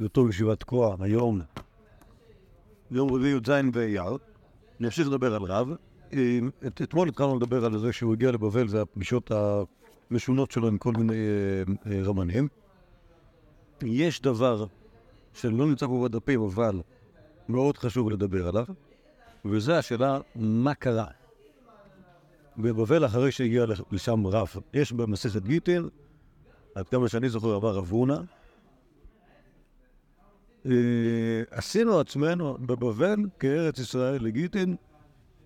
בהיותו ישיבת תקוע היום, יום רביעי י"ז באייר, נמשיך לדבר על רב. את, אתמול התחלנו לדבר על זה שהוא הגיע לבבל, זה הפגישות המשונות שלו עם כל מיני אה, אה. יש דבר שלא נמצא פה בדפים, אבל מאוד חשוב לדבר עליו, וזה השאלה מה קרה. בבבל, אחרי שהגיע לשם רב, יש במסכת גיטין, עד כמה שאני זוכר, אמר רב הונא, עשינו עצמנו בבבל כארץ ישראל לגיטין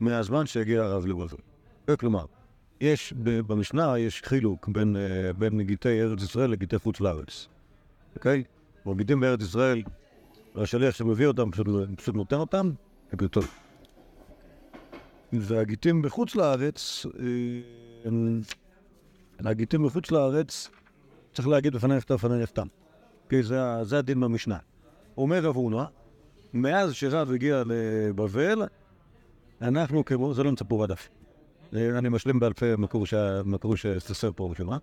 מהזמן שהגיע הרב לבבל. כלומר, יש, במשנה יש חילוק בין, אה, בין גיטי ארץ ישראל לגיטי חוץ לארץ. אוקיי? כלומר, גיטים בארץ ישראל, השליח שמביא אותם פשוט, נותן אותם, טוב. והגיטים בחוץ לארץ, אה, הגיטים בחוץ לארץ, צריך להגיד בפני נכתב בפני נכתב. כי זה, זה הדין במשנה. אומר רב הונא, מאז שרב הגיע לבבל, אנחנו כמו, זה לא נמצא פה בדף. אני משלים בעל פה מקור שתסר פה ראשונה.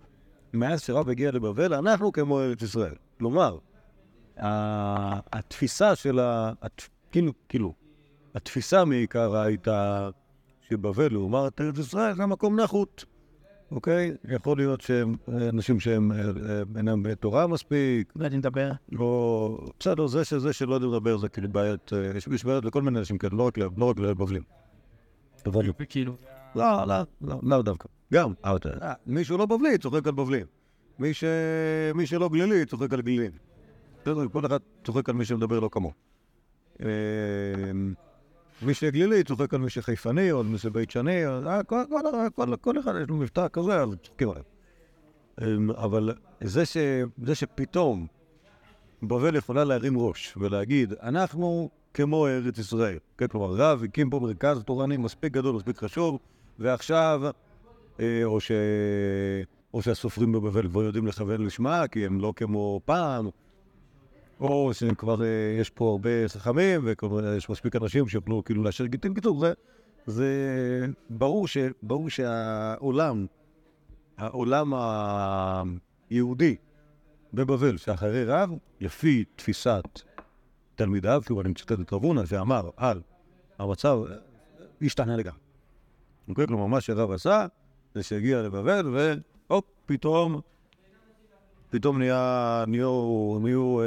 מאז שרב הגיע לבבל, אנחנו כמו ארץ ישראל. כלומר, התפיסה של ה... כאילו, כאילו, התפיסה מעיקר הייתה שבבל לעומת ארץ ישראל זה מקום נחות. אוקיי? יכול להיות שהם אנשים שהם אינם בתורה מספיק. לא יודעים לדבר. או... בסדר, זה שזה שלא יודעים לדבר זה כאילו בעיות, יש בעיות לכל מיני אנשים כאלה, לא רק לבבלים. כאילו... לא, לא, לא, לא דווקא. גם, מישהו לא בבלי צוחק על בבלים. מי שלא גלילי צוחק על גלילים. כל אחד צוחק על מי שמדבר לא כמוהו. מי שגלילי צוחק על מי שחיפני, או על מי שבית שני, אה, כל, אחד יש לו מבטא כזה, אז עליו. אמ, אבל זה שפתאום בבל יכולה להרים ראש ולהגיד, אנחנו כמו ארץ ישראל. כן, כלומר, רב הקים פה מרכז תורני מספיק גדול, מספיק חשוב, ועכשיו, אה, או, ש... או שהסופרים בבבל כבר יודעים לכוון לשמה, כי הם לא כמו פעם, או שכבר אה, יש פה הרבה חכמים, ויש מספיק אנשים שיוכלו כאילו לאשר גיטים. בקיצור, זה, זה ברור, ש, ברור שהעולם, העולם היהודי בבבל, שאחרי רב, לפי תפיסת תלמידיו, כאילו אני מצטט את רבונה, שאמר על המצב, השתנה לגמרי. אוקיי? כלומר, מה שרב עשה, זה שהגיע לבבל, והופ, פתאום פתאום נהיה, נהיו, נהיו, אה,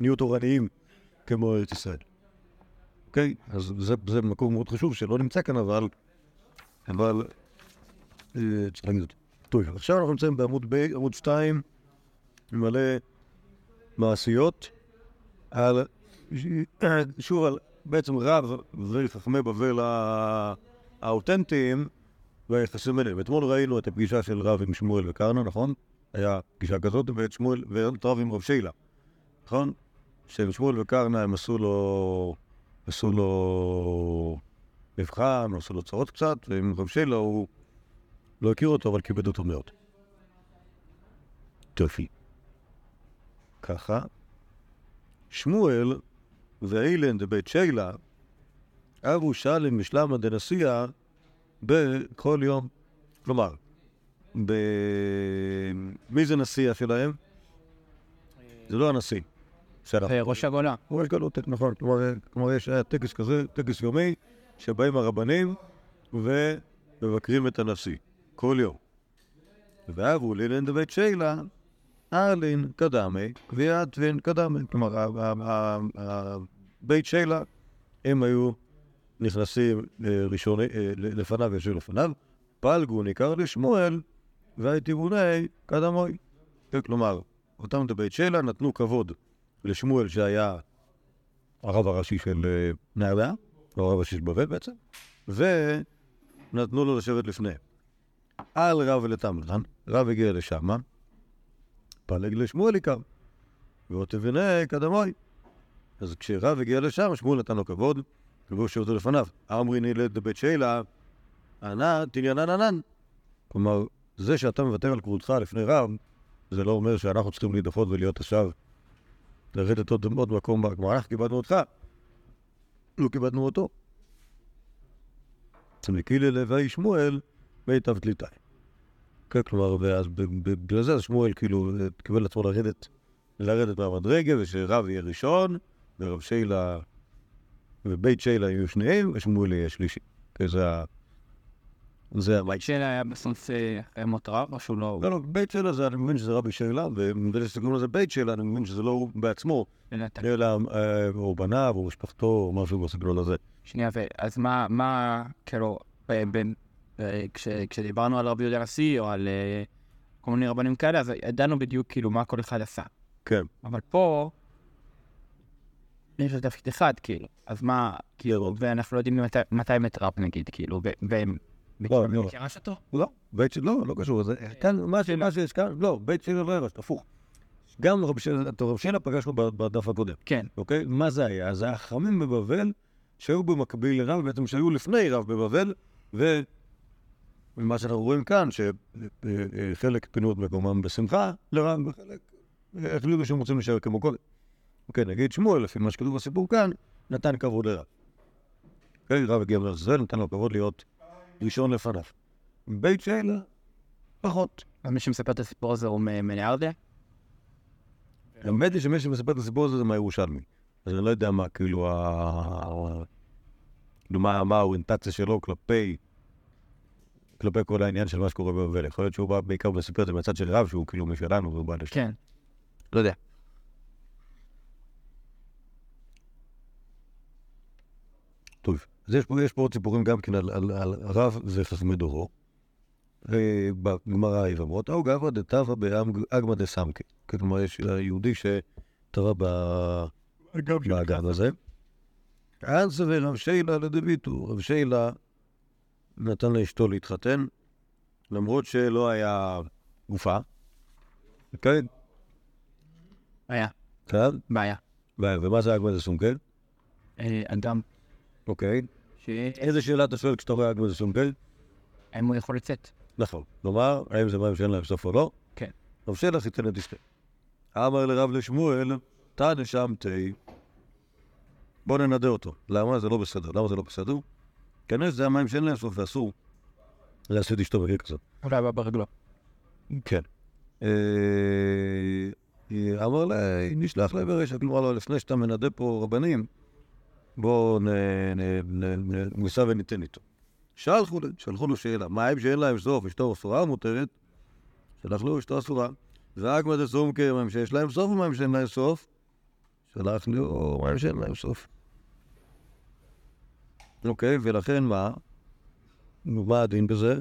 נהיו תורניים כמו ארץ ישראל. אוקיי? אז זה, זה מקום מאוד חשוב שלא נמצא כאן, אבל... אבל... אה, צריך להגיד את זה. טוב, עכשיו אנחנו נמצאים בעמוד ב, עמוד 2, מלא מעשיות, על... שוב, על בעצם רב וחכמי בבל האותנטיים והיחסים ביניהם. אתמול ראינו את הפגישה של רב עם שמואל וקרנה, נכון? היה פגישה כזאת, ואת שמואל, ואת רב עם רב שיילה, נכון? ששמואל וקרנה הם עשו לו, עשו לו מבחן, עשו לו צרות קצת, ועם רב שיילה הוא לא הכיר אותו, אבל כיבד אותו מאוד. טופי. ככה. שמואל ואילן דבית שיילה, אבו שלם משלמה דנסיע בכל יום. כלומר, ב... מי זה נשיא שלהם? זה לא הנשיא. אה, ראש הגולה. ראש גלות, נכון. כלומר, יש טקס כזה, טקס יומי, שבאים הרבנים ומבקרים את הנשיא. כל יום. ואבו לילן דבית שיילה, ארלין קדמי, קביעת וין קדמי. כלומר, בית שיילה, הם היו נכנסים אה, ראשוני, אה, לפניו, ישבו לפניו, פלגו ניכר לשמואל, והייתיבוני קדמוי. כלומר, אותם בית שלה נתנו כבוד לשמואל שהיה הרב הראשי של אה, נהריה, או הרב הראשי של בבל בעצם, ונתנו לו לשבת לפניהם. על רב ולתמלן, רב הגיע לשם, פלג לשמואל עיקר, ועוד תבנה קדמוי. אז כשרב הגיע לשם, שמואל נתן לו כבוד, והוא שבתו לפניו. אמרי נילד לבית שלה, ענה תניאנן ענן. כלומר, זה שאתה מוותר על כבודך לפני רב, זה לא אומר שאנחנו צריכים להידפות ולהיות עכשיו, לרדת עוד, עוד מקום בגמרא. אנחנו כיבדנו אותך, לא כיבדנו אותו. צמקילי לוי שמואל, מיטב תליטאי. כן, כלומר, ואז בגלל זה שמואל כאילו קיבל לעצמו לרדת לרדת מהמדרגה, ושרב יהיה ראשון, ורב שיילה ובית שיילה יהיו שניהם, ושמואל יהיה שלישי. זה. זה הבית. שאלה היה בסוף אה, מות רב, או שהוא לא... לא, לא, בית שיילה זה, אני מבין שזה רבי שיילה, ובגלל שקוראים לזה בית שיילה, אני מבין שזה לא הוא בעצמו. אלא אה, או בניו, או משפחתו, או משהו בסגנון הזה. שנייה, אז מה, מה, כאילו, כש- כשדיברנו על רבי יהודה הנשיא, או על אה, כל מיני רבנים כאלה, אז ידענו בדיוק כאילו מה כל אחד עשה. כן. אבל פה, יש לו תפקיד אחד, כאילו. אז מה, כאילו, ואנחנו לא יודעים מתי- מת ראפ, נגיד, כאילו, ו... לא, לא. ירש אותו? לא, בית שיילה, לא, לא קשור. זה, כאן, מה ש- מה שיש כאן, לא, בית שיילה לא ירש, הפוך. גם רב שיילה, את רב שיילה פגשנו בדף הקודם. כן. אוקיי? מה זה היה? זה היה חכמים בבבל שהיו במקביל לרב, בעצם שהיו לפני רב בבבל, ומה שאנחנו רואים כאן, שחלק פינו את מקומם בשמחה לרב, וחלק אה, החליטו שהם רוצים להישאר כמו קודם. אוקיי, נגיד שמואל, לפי מה שכתוב בסיפור כאן, נתן כבוד לרב. אוקיי, רב הגיע ישראל, נתן לו כבוד להיות ראשון לפניו. בית שיילה, פחות. אז מי שמספר את הסיפור הזה הוא מ- מניארדה? האמת היא שמי שמספר את הסיפור הזה זה מהירושלמי. אז אני לא יודע מה, כאילו, ה- כאילו, מה האוריינטציה שלו כלפי, כלפי כל העניין של מה שקורה בבבל. יכול להיות שהוא בא בעיקר מספר את זה מהצד של רב, שהוא כאילו משלנו, והוא בא לשם. כן. לא יודע. טוב, אז יש פה, יש פה עוד סיפורים גם כן על, על, על רב וחכמי דורו. בגמרא היבמות, או גברא דתבא באגמא דסמקי. כלומר, יש יהודי שטבע ב- באגם הזה. אז ורב שיילה לדביטו, רב שיילה נתן לאשתו להתחתן, למרות שלא היה גופה. כן, היה. כן. בעיה. ו- ומה זה אגמא דסומקל? אה, אדם אוקיי. ש... איזה שאלה אתה שואל כשאתה רואה אגמא דסומקל? האם הוא יכול לצאת? נכון. כלומר, האם זה מים שאין להם סוף או לא? כן. רב שלח ייתן את אשתו. אמר לרב לשמואל, תנא שמתי, בוא ננדה אותו. למה? זה לא בסדר. למה זה לא בסדר? כנראה שזה המים שאין להם סוף ואסור לעשות אשתו בגלל כזאת. אולי בא ברגלו. כן. אה, אמר לה, נשלח לה ברשת, כלומר לו, לפני שאתה מנדה פה רבנים, בוא נ- נ- נ- נ- ניסע וניתן איתו. שלחו, שלחו לו שאלה, מה אם שאין להם סוף, אשתו אסורה מותרת? שלח לו אשתו אסורה. ואגמא דסומקי, מים שיש להם סוף או מים שאין להם סוף? שלח לו מים שאין להם סוף. אוקיי, ולכן מה? מה הדין בזה?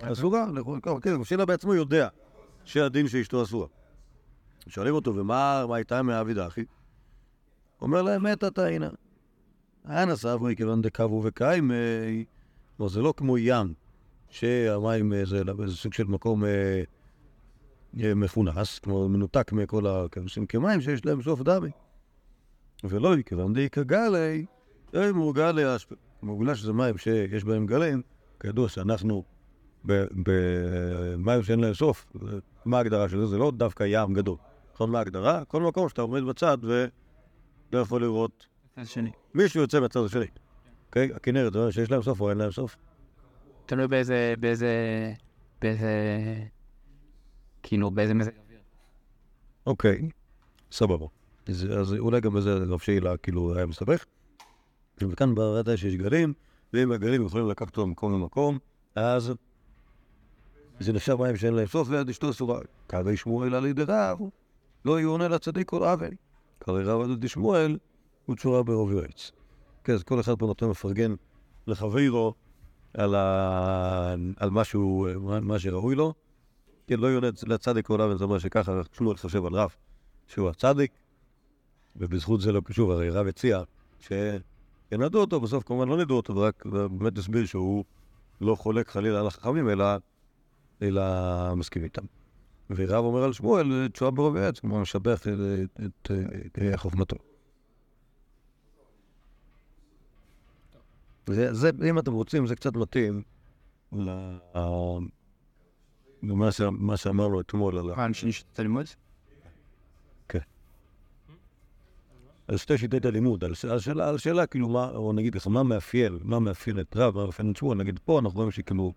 אסורה, נכון, כן, שאלה בעצמו יודע שהדין שאשתו אסורה. שואלים אותו, ומה מה הייתה מאבי אחי? אומר להם, מתה תאינה. אנא סברי כיוון דקבו וקיימי. כלומר, זה לא כמו ים, שהמים אה, זה איזה סוג של מקום אה, אה, מכונס, כלומר מנותק מכל הכנסים כמים שיש להם סוף דמי. ולא כיוון דאיכא גלי, אם הוא גלי אשפה. כלומר, בגלל שזה מים שיש בהם גלים, כידוע שאנחנו במים שאין להם סוף, זה- מה ההגדרה של זה? זה לא דווקא ים גדול. נכון מה ההגדרה? כל מקום שאתה עומד בצד ולא יכול לראות. מישהו יוצא מהצד השני. אוקיי? הכנרת, שיש להם סוף או אין להם סוף? תלוי באיזה, באיזה, באיזה, כאילו, באיזה מזג אוויר. אוקיי, סבבה. אז, אז אולי גם בזה רב שאלה כאילו היה מסתבך. וכאן ברדה שיש גלים, ואם הגלים יכולים לקחת אותו ממקום למקום, אז זה נחשב מים שאין להם סוף ויד אשתו אסורה. כהרי שמואל על ידי רב, לא יעונה לצדיק כל עוול. כהרי רב על ידי שמואל, הוא תשורה ברוב יועץ. כן, אז כל אחד פה נותן מפרגן לחברו על, ה... על מה, מה שראוי לו. כן, לא יעונה לצדיק עוול, זה אומר שככה שמואל חושב על רב, שהוא הצדיק, ובזכות זה לא קשור, הרי רב הציע שינדו אותו, בסוף כמובן לא נדעו אותו, ורק באמת הסביר שהוא לא חולק חלילה על החכמים, אלא, אלא מסכים איתם. ורב אומר על שמואל, תשובה ברוב העץ, כלומר משבח את, את, את, את חוכמתו. זה, אם אתם רוצים, זה קצת מתאים למה שאמרנו אתמול על ה... מה, אנשים שיטת הלימוד? על שתי שיטי הלימוד, על, שאלה, כאילו מה, או נגיד מה מאפיין, מה מאפיין את רב, מה מאפיין את שמואל, נגיד פה אנחנו רואים שכאילו,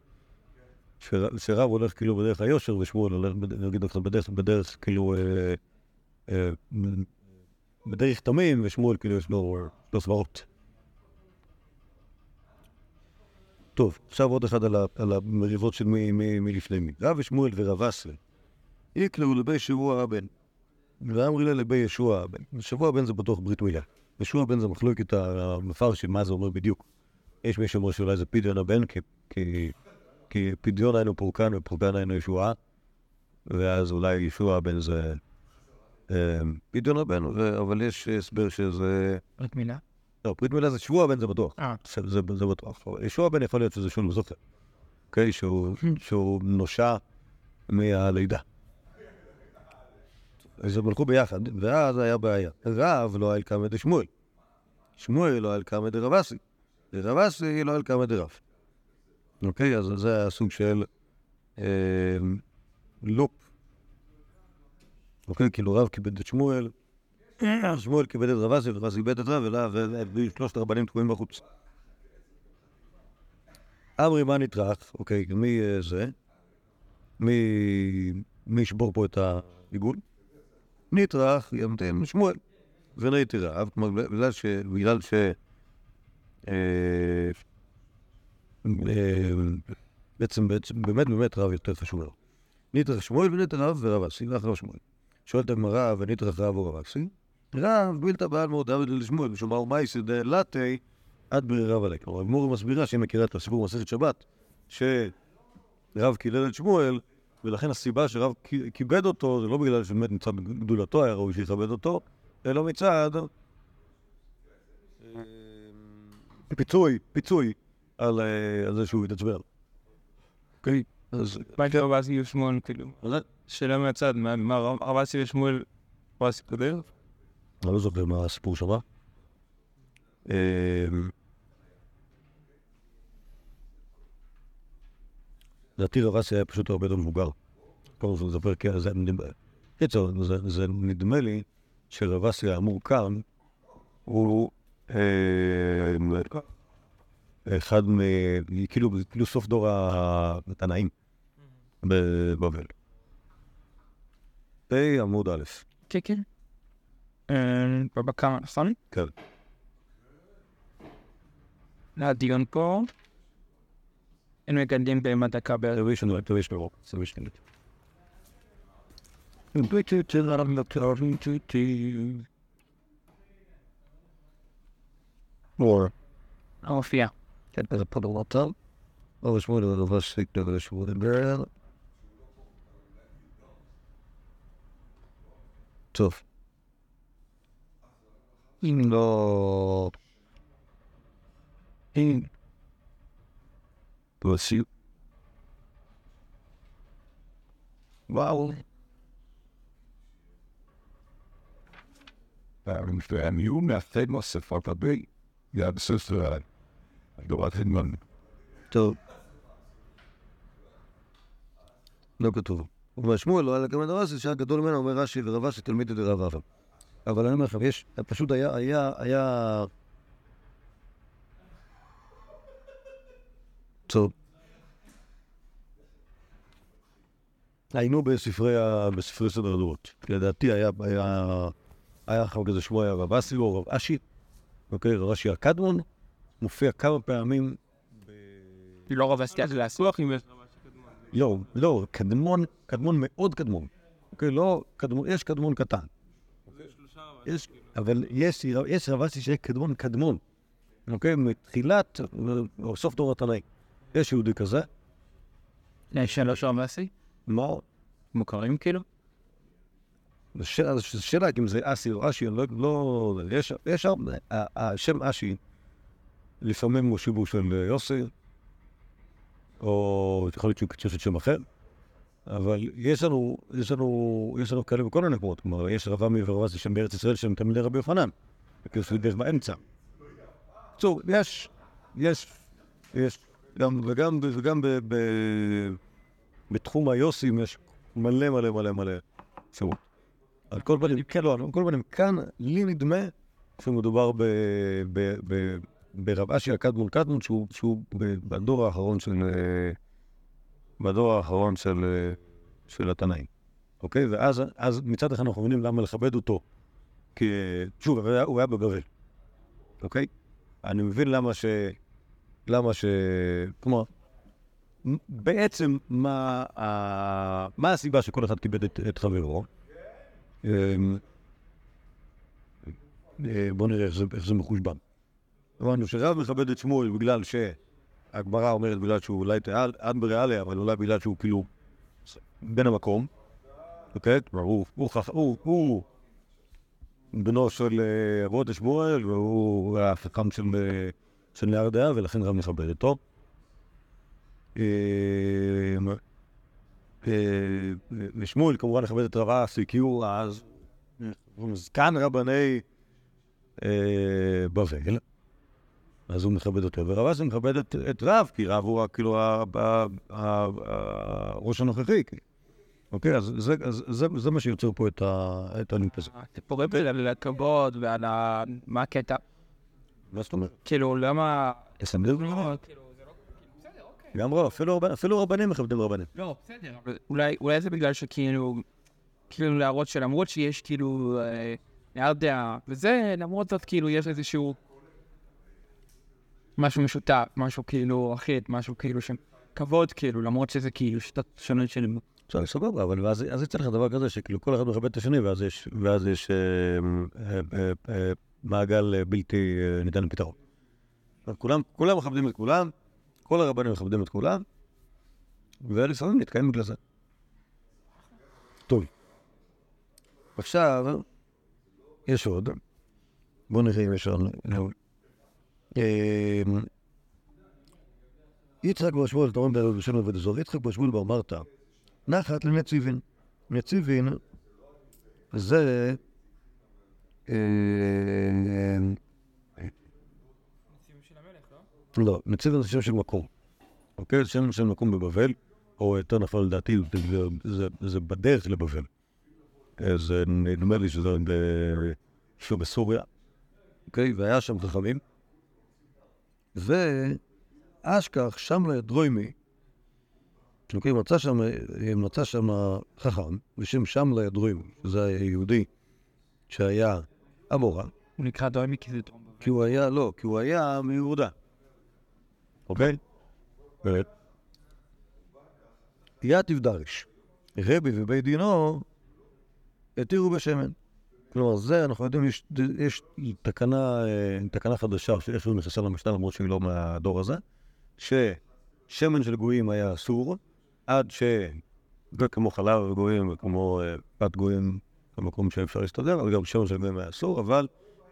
שרב הולך כאילו בדרך היושר ושמואל הולך, נגיד לך, בדרך, בדרך כאילו, אה, אה, בדרך תמים, ושמואל כאילו יש לו לו סברות. טוב, עכשיו עוד אחד על ה- על המריבות של מי- מי מי לפני מי. רב ושמואל ורב אסרי יקלעו לבי שבוע הבן. ואמרי לה לבי ישוע הבן. שבוע הבן זה בטוח ברית מילה. ישוע הבן זה מחלוקת המפרשים, מה זה אומר בדיוק. יש מי שאומר שאולי זה פדיון הבן, כי, כי, פדיון היינו פורקן ופורקן היינו ישועה, ואז אולי ישוע הבן זה אה, פדיון הבן, ו- אבל יש הסבר שזה... ברית מילה? לא, ברית מילה זה שבוע הבן זה בטוח. אה. זה, בטוח. ישוע הבן יכול להיות שזה שול זוכר. אוקיי? שהוא, נושע מהלידה. אז הם הלכו ביחד, ואז היה בעיה. רב לא היה קמא דשמואל. שמואל לא היה קמא דרב אסי. ורב אסי לא היה קמא דרב. אוקיי? אז זה היה סוג של אה, לופ. אוקיי? כאילו רב כיבד את שמואל, שמואל כיבד את רב אסי, ורב אסי איבד את רב, ושלושת הרבנים תקועים בחוץ. אמרי, מה נטרח? אוקיי, מי אה, זה? מי ישבור פה את העיגול? נטרח, ימתן שמואל. ונהייתי רב, כלומר, בגלל. בגלל ש... אה, אה, בעצם, בעצם, באמת, באמת רב יותר חשוב לו. נטרח שמואל ונטרח רב ורב אסי, ואחריו שמואל. שואלת הגמרא, ונטרח רב או רב אסי? רב בלתא בעל מאוד עבד לשמואל, ושומר מייסא דלתי עד ברב עלי. כלומר, הגמור מסבירה שהיא מכירה את הסיפור במסכת שבת, שרב קילל את שמואל, ולכן הסיבה שרב כי- כיבד אותו, זה לא בגלל שבאמת מצד גדולתו היה ראוי שיכבד אותו, אלא מצד אה, פיצוי, פיצוי על אה, על זה שהוא התעצבן. אוקיי? אז מה יקרה רב אסי ושמואל, כאילו? שאלה מהצד, מה- מה רב רב אסי ושמואל, רב אסי קודר? אני לא זוכר מה הסיפור שם. אה, לדעתי רב אסי היה פשוט הרבה יותר מבוגר. כל הזמן לספר, כן, זה. קיצור, זה- נדמה לי האמור כאן הוא אה, אחד מ... כאילו, כאילו סוף דור התנאים בבבל. פ' עמוד א'. כן, כן. אה, בבא קמא, נכון? כן. הדיון פה. אין מגדלים דקה בערך. זה ראשון, זה ראשון זה ראשון אירופה. או, לא מופיע. כן, זה פודולוטל. או שמונה, זה דבר שיקטור לשמונה ברל. טוב. אם לא... אם... תוסיף. וואו. and you method must have fucked up טוב. לא כתוב. ובשמואל לא היה לקמא דרסי, שהיה גדול ממנו, אומר רש"י ורב אשי תלמיד דרב אבא. אבל אני אומר לכם, יש, פשוט היה, היה, היה... טוב. היינו בספרי, בספרי סדר הדורות. לדעתי היה, היה, היה אחר כזה שמו היה רב אסי או רב אשי, אוקיי, רב אשי הקדמון, מופיע כמה פעמים לא רב אסי, אז להסוח אם יש... לא, לא, קדמון, קדמון מאוד קדמון. אוקיי, לא, קדמון, יש קדמון קטן. יש, אבל יש, יש רב אסי שיהיה קדמון קדמון. אוקיי, מתחילת, או סוף דור התנאי. יש יהודי כזה, יש שלוש רב אסי? מה? מוכרים כאילו? זו שאלה- אם זה אסי או אשי, אני לא, לא, יש, יש השם אשי, לפעמים הוא שיבוש של יוסי, או יכול להיות שהוא קצת שם אחר, אבל יש לנו, יש לנו, יש לנו כאלה בכל מיני מקומות, כלומר, יש רב עמי ורב אסי שם בארץ ישראל שהם תלמידי רבי יוחנן, כאילו שזה דרך באמצע. בקיצור, יש, יש, יש, גם, וגם, וגם ב, ב, בתחום היוסים יש מלא מלא מלא מלא אפשרות. על כל פנים, כן, לא, על כל פנים, כאן לי נדמה שמדובר ב- ב- ב- ברב אשי הקדמון קדמון, שהוא, שהוא בדור האחרון של... אה, בדור האחרון של, אה, של התנאים. אוקיי? ואז אז מצד אחד אנחנו מבינים למה לכבד אותו, כי שוב, הוא היה- היה בבבל, אוקיי? אני מבין למה ש... למה ש... כלומר, בעצם מה, ה... מה הסיבה שכל אחד כיבד את, את חברו? אמ, אה, בואו נראה איך זה, איך זה מחושבן. אמרנו שרב מכבד את שמואל בגלל שהגמרא אומרת בגלל שהוא אולי עד בריאליה, אבל אולי בגלל שהוא כאילו בן המקום, אוקיי? כלומר, הוא, בנו של אה, אבות שמואל, והוא החכם אה, של נהר דעה, ולכן רב מכבד אותו. אה, ושמואל כמובן מכבד את רב אסי, כי הוא אז זקן רבני בבל, אז הוא מכבד אותו, ורב אסי מכבד את, את רב, כי רב הוא כאילו הראש הנוכחי. אוקיי, אז זה, אז זה, זה מה שיוצר פה את, ה, את הלימפ הזה. הסיפורים האלה על הכבוד ועל ה... מה הקטע? מה זאת אומרת? כאילו, למה... לסנדל? לא, כאילו, לא... כאילו, אוקיי. גם רב, אפילו, רבנ- אפילו רבנים מכבדים רבנים. לא, בסדר, אולי, זה בגלל שכאילו, כאילו להראות שלמרות שיש כאילו אה, נייר דעה, וזה, למרות זאת כאילו יש איזשהו משהו משותף, משהו כאילו אחיד, משהו כאילו של כבוד כאילו, למרות שזה כאילו שיטות שונות של... בסדר, סבבה, אבל אז, יצא לך דבר כזה שכאילו כל אחד מכבד את השני, ואז יש, ואז יש אה, אה, אה, אה, מעגל אה, בלתי אה, ניתן לפתרון. כולם, כולם מכבדים את כולם, כל הרבנים מכבדים את כולם, ולפעמים נתקעים בגלל זה. טוב. עכשיו, יש עוד. בואו נראה אם יש עוד. אה, יצחק בר שמואל, תורם בערב בשם עובד אזור, יצחק בר שמואל בר מרתא, נחת לנציבין. נציבין זה... אה, לא, נציבין זה שם של מקום. אוקיי? זה שם של מקום בבבל, או יותר נכון לדעתי, זה- בדרך לבבל. אז אה, נדמה לי שזה בסוריה. אוקיי? והיה שם חכמים. ואשכח שם לדרוימי, אוקיי, מצא שם, מצא שם חכם בשם שמלה ידרוימי, שזה היה יהודי שהיה אמורה, הוא נקרא דוימי כי זה דרום. כי הוא היה, לא, כי הוא היה מיהודה. אוקיי? באמת. יתיב דרש. רבי ובית דינו התירו בשמן. כלומר, זה, אנחנו יודעים, יש, יש תקנה, אה, תקנה חדשה שאיכשהו נכנסה למשנה, למרות שהיא לא מהדור הזה, ששמן של גויים היה אסור, עד ש... וכמו חלב וגויים וכמו אה, פת גויים, במקום שאפשר להסתדר, אז גם שמן של גויים היה אסור, אבל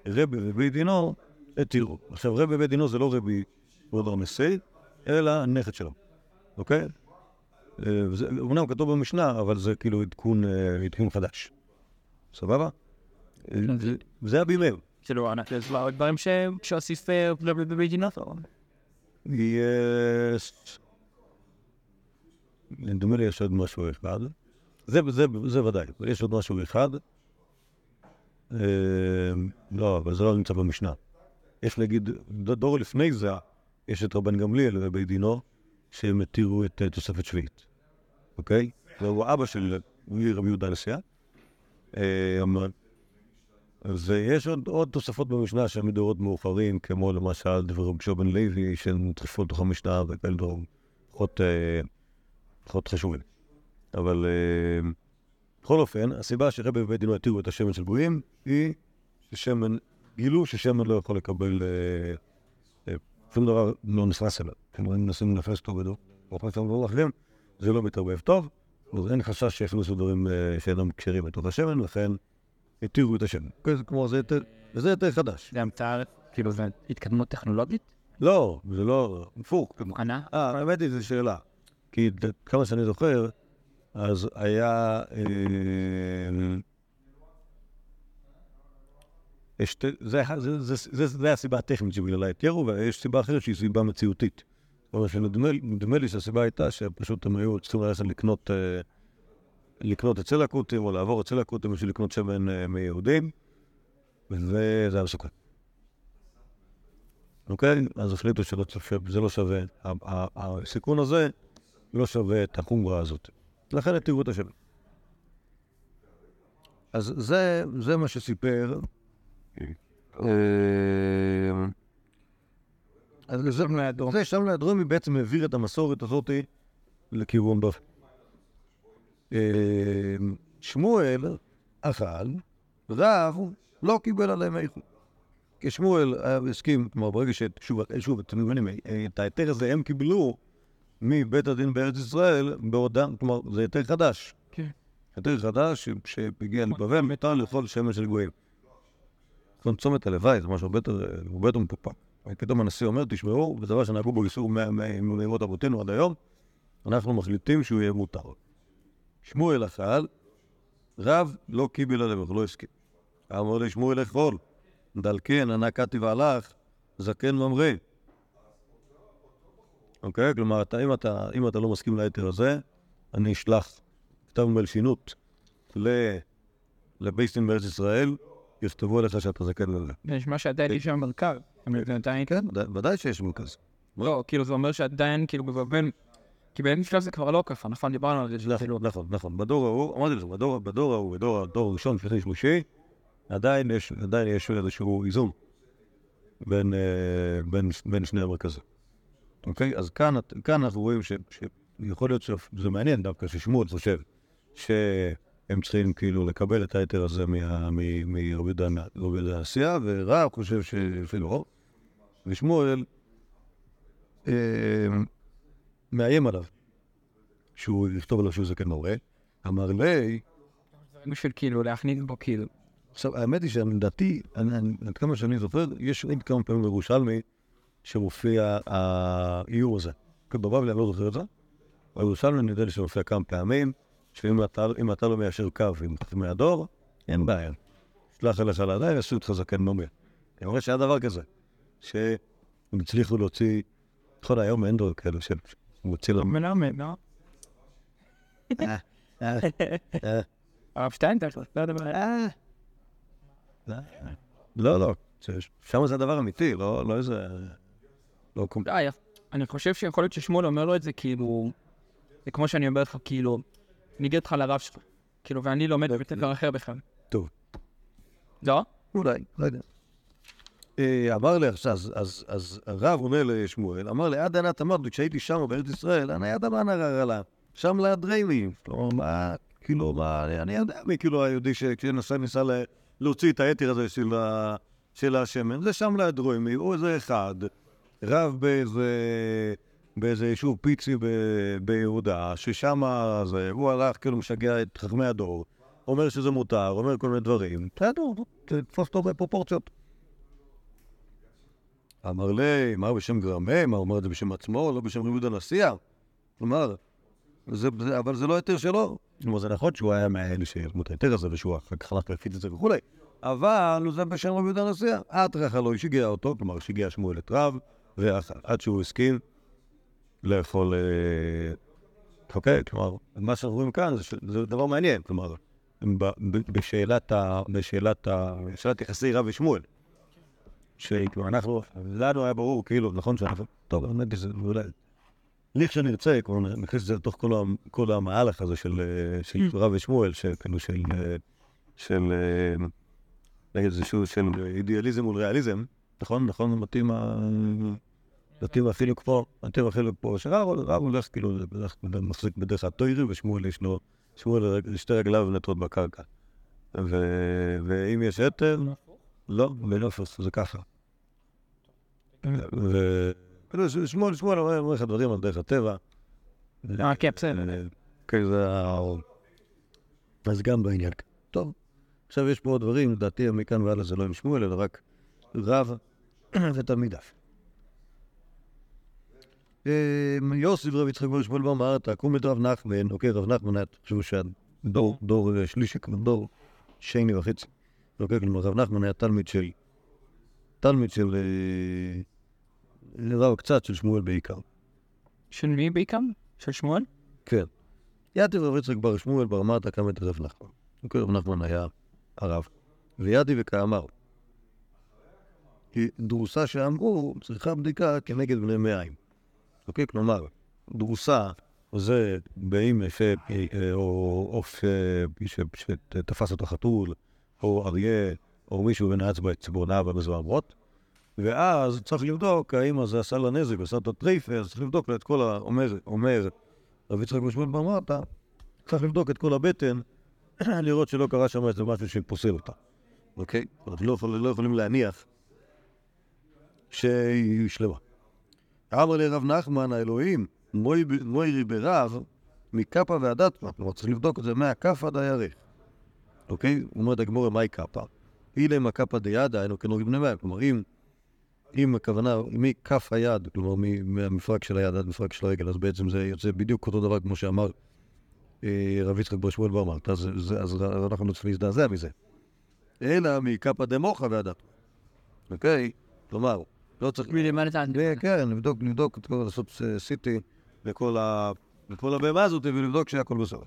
רבי ובית דינו התירו. עכשיו, רבי ובית דינו זה לא רבי כבוד רמסי, אלא הנכד שלו, אוקיי? אה, אומנם כתוב במשנה, אבל זה כאילו אה, עדכון חדש. סבבה? אה, זה- בימיהם. כאילו, יש עוד דברים שהוסיף. או- יש... נדמה לי יש עוד משהו אחד. זה, זה, זה ודאי, יש עוד משהו אחד. אה, לא, אבל זה לא נמצא במשנה. יש להגיד, דור לפני זה, יש את רבן גמליאל ובית דינו, שהם התירו את אה, תוספת שביעית, אוקיי? והוא אבא של רבי יהודה הנשיאה. ויש עוד, עוד תוספות במשנה שהן מדורות מאוחרים, כמו למשל דברי רבי בן לוי, שהן נדחפו לתוך המשנה וכאלה דברים פחות, אה, פחות חשובים. אבל אה, בכל אופן, הסיבה שרבי בבית דינו התירו את השמן של גויים, היא ששמן, גילו ששמן לא יכול לקבל, אה, שום דבר לא נכנס אליו. כלומר, אם מנסים לנפס אותו בדור, או כל מיני אחרים, זה לא מתערבב טוב, אז אין חשש שיכניסו דברים שאינם כשרים לתוך השמן, לכן התירו את השמן. כן, כלומר, זה יותר, וזה יותר חדש. זה המצאה, כאילו, זה התקדמות טכנולוגית? לא, זה לא, הפוך. מוכנה? אה, האמת היא, זו שאלה. כי כמה שאני זוכר, אז היה... אה, זה היה- זה- זה- זה- זה הסיבה הטכנית שבגללה התירו, ויש סיבה אחרת שהיא סיבה מציאותית. זאת אומרת שנדמה נדמה לי שהסיבה הייתה שפשוט הם היו צריכים ללכת לקנות, אה, לקנות אצל הכותים, או לעבור אצל הכותים בשביל לקנות שמן אה, מיהודים, וזה היה מסוכן. אוקיי? אז החליטו שזה לא שווה, הסיכון הזה לא שווה את החומרה הזאת. לכן התירו את השמן. אז זה, זה מה שסיפר. אה, אז זה, זה שם לידרומי בעצם העביר את המסורת הזאת לכיוון דופן. אה, שמואל אכל, רב לא קיבל עליהם איכות. כי שמואל הסכים, כלומר ברגע ששוב, שוב, אתם מבינים, את ההיתר הזה הם קיבלו מבית הדין בארץ ישראל, בעודם, כלומר זה היתר חדש. כן. היתר חדש שהגיע לבבל, מותר לאכול שמן של גויים. זאת צומת הלוואי זה משהו הרבה יותר, מפופק. פתאום הנשיא אומר, תשמעו, זה דבר שנהגו בו איסור מאמות אבותינו עד היום, אנחנו מחליטים שהוא יהיה מותר. שמואל אכל, רב לא קיבל עליו, לא הסכים. אמר לי שמואל אכול, דלקן, ענה קטי והלך, זקן ממרא. אוקיי? כלומר, אתה, אם, אתה, אם אתה לא מסכים להיתר הזה, אני אשלח כתב מלשינות לבייסטין בארץ ישראל, יכתבו עליך שאתה זקן לזה. נשמע שעדיין יש שם מרכז. עדיין... כן, ודאי שיש מרכז. לא, כאילו זה אומר שעדיין, כאילו בבבל, כי באין שלב זה כבר לא ככה, נכון? דיברנו על זה. נכון, נכון, נכון. בדור ההוא, אמרתי לך, בדור, ההוא, בדור הראשון, שני שלישי, עדיין יש, עדיין יש איזשהו איזון בין, אה, בין, בין שני המרכזים. אוקיי? אז כאן, אנחנו רואים ש, שיכול להיות שזה מעניין דווקא ששמואל חושב שהם צריכים כאילו לקבל את ההיתר הזה מרבי העשייה, ורב חושב שלא. ושמואל אה, מאיים עליו שהוא יכתוב עליו שהוא זקן מורה. אמר לי... בשביל כאילו להכניס בו כאילו. עכשיו, האמת היא שלדעתי, עד כמה שאני זוכר, יש עוד כמה פעמים בירושלמי שמופיע האיור הזה. בבבלי אני לא זוכר את זה, בירושלמי אני יודע לי שמופיע כמה פעמים, שאם אתה, לא מיישר קו עם חכמי הדור, אין בעיה. שלח אליך לידי, יעשו אותך זקן מומי. אני אומר שהיה דבר כזה, שהם הצליחו להוציא, נכון, היום אין דור כאלה, שהם מוציא לנו... מלמד, לא? הרב שטיינטר, לא יודע מה... לא, לא, שם זה הדבר אמיתי, לא, לא איזה... לא קום... אני חושב שיכול להיות ששמואל אומר לו את זה כאילו... זה כמו שאני אומר לך, כאילו, אני אגיד לך לרב שלך, כאילו, ואני לומד בבית ספר אחר בכלל. טוב. לא? אולי, לא יודע. אה, אמר לי עכשיו, אז הרב אומר לשמואל, אמר לי, עד ענת אמרתי, כשהייתי שם בארץ ישראל, אני ידע מה נראה לה, שם ליד ריימי. כלומר, מה, כאילו, מה, אני יודע מי כאילו היהודי שכשנסע ניסה להוציא את היתר הזה של, ה, של השמן, זה שם ליד רומי, הוא איזה אחד, רב באיזה, באיזה יישוב פיצי ב, ביהודה, ששם זה, הוא הלך כאילו משגע את חכמי הדור, אומר שזה מותר, אומר כל מיני דברים, בסדר, תתפוס אותו בפרופורציות. אמר לי, אמר בשם גרמי, מה הוא אומר את זה בשם עצמו, לא בשם ריבוד הנשיאה? כלומר, זה, זה, אבל זה לא היתר שלו. כלומר, זה נכון שהוא היה מהאלה שיזמו את ההיתר הזה, ושהוא אחר כך הלך להפיץ את זה וכולי, אבל זה בשם רבי יהודה הנשיאה. אטרחה לא שיגע אותו, כלומר, שיגע שמואל את רב, ועד שהוא הסכים לאכול... אוקיי, כלומר, מה שאנחנו רואים כאן זה, זה דבר מעניין, כלומר, בשאלת יחסי רב ושמואל. שכאילו אנחנו, לנו היה ברור, כאילו, נכון שאנחנו, טוב, האמת היא שזה אולי לכשנרצה, כלומר, נכניס את זה לתוך כל, המהלך הזה של, של mm. רב ושמואל, שכאילו של, של, נגיד זה שהוא של אידיאליזם מול ריאליזם, נכון? נכון? מתאים מתאים אפילו פה, מתאים אפילו פה, שרב הולך כאילו, מחזיק בדרך הטוירי, ושמואל יש לו, שמואל שתי רגליו נטות בקרקע. ואם יש יתר, לא, בנופס, זה ככה. שמואל, שמואל אומר לך דברים על דרך הטבע. אה, כן, בסדר. אה, כן, זה ה... אז גם בעניין. טוב, עכשיו יש פה עוד דברים, לדעתי מכאן והלאה זה לא עם שמואל, אלא רק רב ותלמידיו. אה, יוסי ורב יצחק בר שמואל בר מערתא, קום את רב נחמן, אוקיי, רב נחמן תחשבו שהדור, דור שלישי, דור שני וחצי. אוקיי, כלומר, רב נחמן היה תלמיד של, תלמיד של... רב קצת של שמואל בעיקר. של מי בעיקר? של שמואל? כן. יתיב רב יצחק בר שמואל בר מרתא קם את רב נחמן. רב נחמן היה הרב. ויתיב וכאמר, כי דרוסה שאמרו צריכה בדיקה כנגד בני מעיים. אוקיי? כלומר, דרוסה זה באם ש... אה, או עוף ש- שתפס אותו חתול, או אריה, או מישהו ונעץ בציפורניו ובזוהמות, ואז צריך לבדוק האם זה עשה לה נזק, עשה אותו טריפה, אז צריך לבדוק את כל ה... אומר, רבי יצחק משמעון בר מרתא, צריך לבדוק את כל הבטן, לראות שלא קרה שם איזה משהו שפוסל אותה. אוקיי? אומרת, לא, לא יכולים להניח שהיא שלמה. אמר לרב נחמן האלוהים, מוי- מוירי ברב, מקפה ועד. כלומר, צריך לבדוק את זה מהכף עד הירך. אוקיי? אומרת הגמורה, מהי קפה? אילם הקפה דידה, היינו כנוג בני מים. כלומר, אם, אם הכוונה מכף היד, כלומר, מהמפרק של היד עד מפרק של הרגל, אז בעצם זה יוצא בדיוק אותו דבר כמו שאמר אה, רב יצחק בר שמואל בר מלטה, אז, אז אנחנו לא צריכים להזדעזע מזה. אלא מקפה דמוחה ועד אטמה. אוקיי? כלומר, לא צריך... כן, את כל- לעשות ה- לכל הבהמה הזאת ולבדוק שהכל בסדר.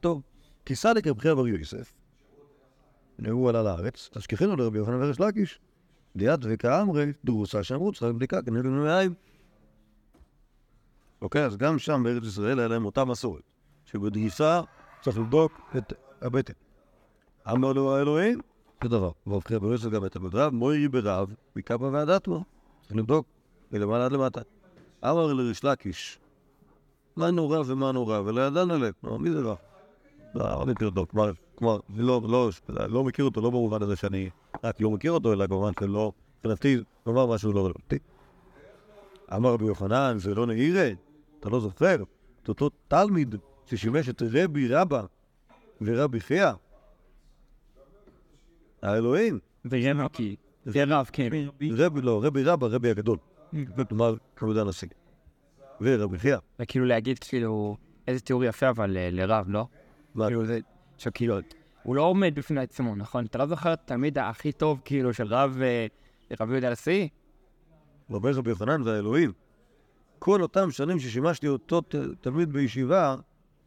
טוב, כיסא לקרבחי בר יוסף, הוא עלה לארץ, אז שכיחינו לרבי יוחנן ורש לקיש, דיאת וכאמרי, דרוסה שאמרו, צריך בדיקה כנגד ממאיים. אוקיי, אז גם שם בארץ ישראל היה להם אותה מסורת, שבדריסה צריך לבדוק את הבטן. אמר לו האלוהים, זה דבר. ובבחיר ברוסת גם את המדרב, מוירי ברב, מקפה ועד אטמה. צריך לבדוק, מלמעלה עד למטה. אמר לריש לקיש, מה נורא ומה נורא, ולא ידענו להם. מי זה רע? לא, לא מכיר אותו. כלומר, כלומר, לא, לא, לא מכיר אותו, לא במובן הזה שאני רק לא מכיר אותו, אלא כמובן שלא, מבחינתי, לומר משהו לא רלוונטי. אמר רבי יוחנן, זה לא נעירה, אתה לא זוכר? את אותו תלמיד ששימש את רבי רבא ורבי חייא, האלוהים, ורב כי... ורב, כן. רבי, לא, רבי רבא, רבי הגדול. כלומר, כבוד הנשיא. ורבי חייא. וכאילו להגיד כאילו איזה תיאור יפה אבל אה, לרב, לא? כאילו זה, שכאילו, הוא לא עומד בפני עצמו, נכון? אתה לא זוכר את התלמיד הכי טוב כאילו של רב, אה, רבי יהודה הנשיא? רבי רבי יוחנן והאלוהים. כל אותם שנים ששימשתי אותו תלמיד בישיבה,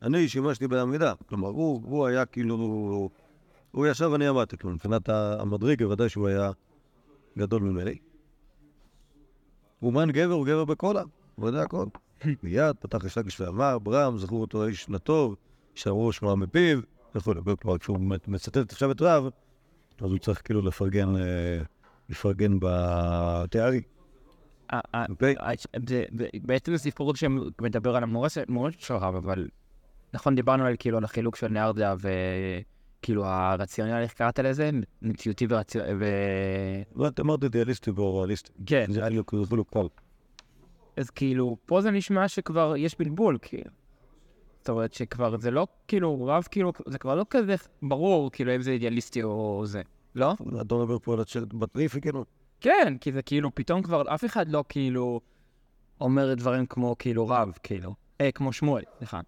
אני שימשתי בעמידה. כלומר, הוא, הוא היה כאילו... הוא ישב ואני עמדתי. כלומר, מבחינת המדריג, בוודאי שהוא היה גדול ממני. אומן גבר הוא גבר בקולה, הוא יודע הכל. מיד פתח יש לקיש ואמר, ברם, זכרו אותו האיש לטוב, שמרו שמו מפיו, וכו'. כלומר, כשהוא מצ- מצטט עכשיו את רב, אז הוא צריך כאילו לפרגן, אה, לפרגן בתארי. אה, אה, אוקיי? בעצם זה סיפור שמדבר על המורשת המורשת של רב, אבל נכון, דיברנו על כאילו על החילוק של נהרדה וכאילו הרציונל, איך קראת לזה? מציאותי ורציונל, ו... לא, את אמרת אידיאליסטי ואוראליסטי. כן, זה היה לי כאילו קל. אז כאילו, פה זה נשמע שכבר יש בלבול, כאילו. זאת אומרת שכבר זה לא כאילו, רב כאילו, זה כבר לא כזה ברור, כאילו, אם זה אידיאליסטי או זה, לא? אתה מדבר פה על הצ'אט בטריפי, כאילו? כן, כי זה כאילו, פתאום כבר אף אחד לא כאילו אומר דברים כמו כאילו רב, כאילו. אה, כמו שמואל, סליחה.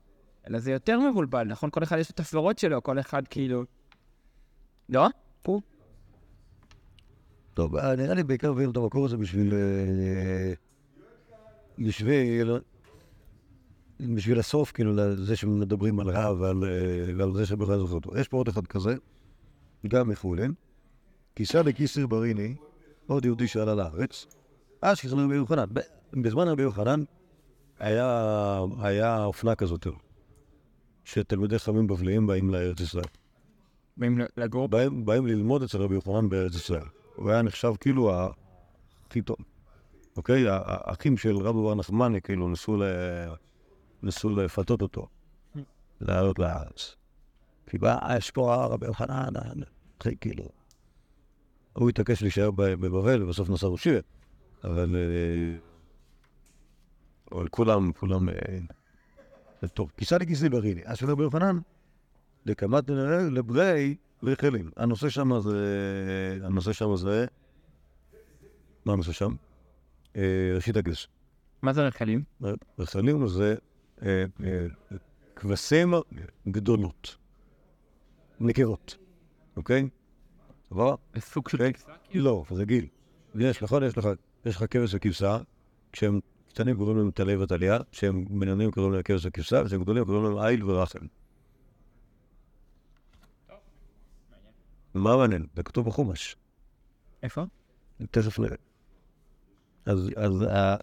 אלא זה יותר מבולבל, נכון? כל אחד יש את הסברות שלו, כל אחד כאילו... לא? טוב, אה, נראה לי בעיקר הבאנו את המקור הזה בשביל... אה, בשביל... בשביל הסוף, כאילו, לזה שמדברים על רב ועל, אה, ועל זה שבכלל זוכר אותו. יש פה עוד אחד כזה, גם מחולן. כיסא לקיסר בריני, עוד יהודי שעלה לארץ, אז כיסא לרבי יוחנן. בזמן רבי יוחנן היה, היה אופנה כזאת, שתלמידי חכמים בבליים באים לארץ ישראל. באים לגור? באים, באים ללמוד אצל רבי יוחנן בארץ ישראל. הוא היה נחשב כאילו הכי טוב. אוקיי? האחים של רבי בר נחמני כאילו ניסו, ל... ניסו לפתות אותו, לעלות לארץ. כי בא, פה רבי הכי כאילו. הוא התעקש להישאר בבבל, ובסוף נסע ראשי, אבל... אה, אבל כולם, כולם... אה, טוב. כיסא לכיסא בריני. אז של רבי יוחנן, לקמת לברי רחלים. הנושא שם זה... הנושא שם זה... מה הנושא שם? אה, ראשית הגז. מה זה רחלים? רחלים זה כבשים גדולות. נקרות, אוקיי? סבבה? זה סוג של... אוקיי? לא, זה גיל. יש, נכון? יש לך, יש לך כבש וכבשה, כשהם קטנים קוראים להם טלה וטליה, כשהם בינוניים קוראים להם כבש וכבשה, וכשהם גדולים קוראים להם איל ורחם. מה מעניין? זה כתוב בחומש. איפה? תכף נראה. אז,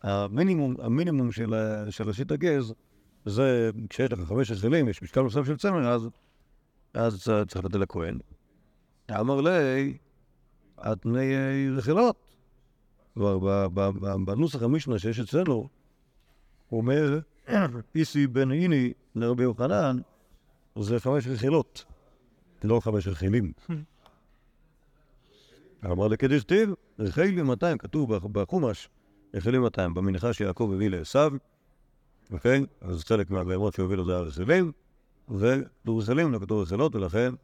המינימום, המינימום של, ה- של ראשית הגז זה, כשיש לך חמש רכילים, יש משקל נוסף של צמר, אז, אז אה, צריך לתת לכהן. אמר לי, את פני אה, רכילות. כבר בנוסח המשנה שיש אצלנו, הוא אומר, איסי בן איני לרבי יוחנן, זה חמש רכילות, לא חמש רכילים. אמר לכדכתיב, רכילים 200, כתוב בח- בחומש, רכילים 200, במנחה שיעקב הביא לעשו, אוקיי? אז חלק מהבהמות שהוא הביא לו זה הרכילים, וכתוב רכילים, לא כתוב רכילות, ולכן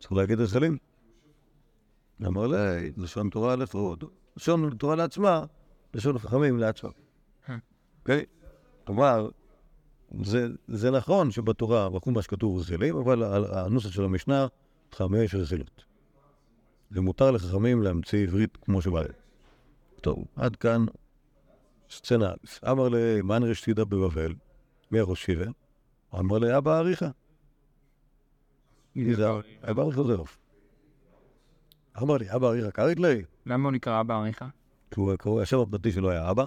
צריך להגיד רכילים. אמר לי, לשון תורה לפרוד, לשון תורה לעצמה, לשון חכמים לעצמם. אוקיי? כלומר, זה, זה נכון שבתורה, בחומש כתוב רכילים, אבל ה- הנוסח של המשנה, חמש רכילות. ומותר לחכמים להמציא עברית כמו שבא. טוב, עד כאן סצנה א'. אמר לי, מן רשתידה בבבל, מי הראש שיבה? אמר לי, אבא אריכה. אבא אריכה זה רב. אמר לי, אבא אריכה קרית לי? למה הוא נקרא בעריכה? כי הוא קורא, השם הפרטי שלו היה אבא,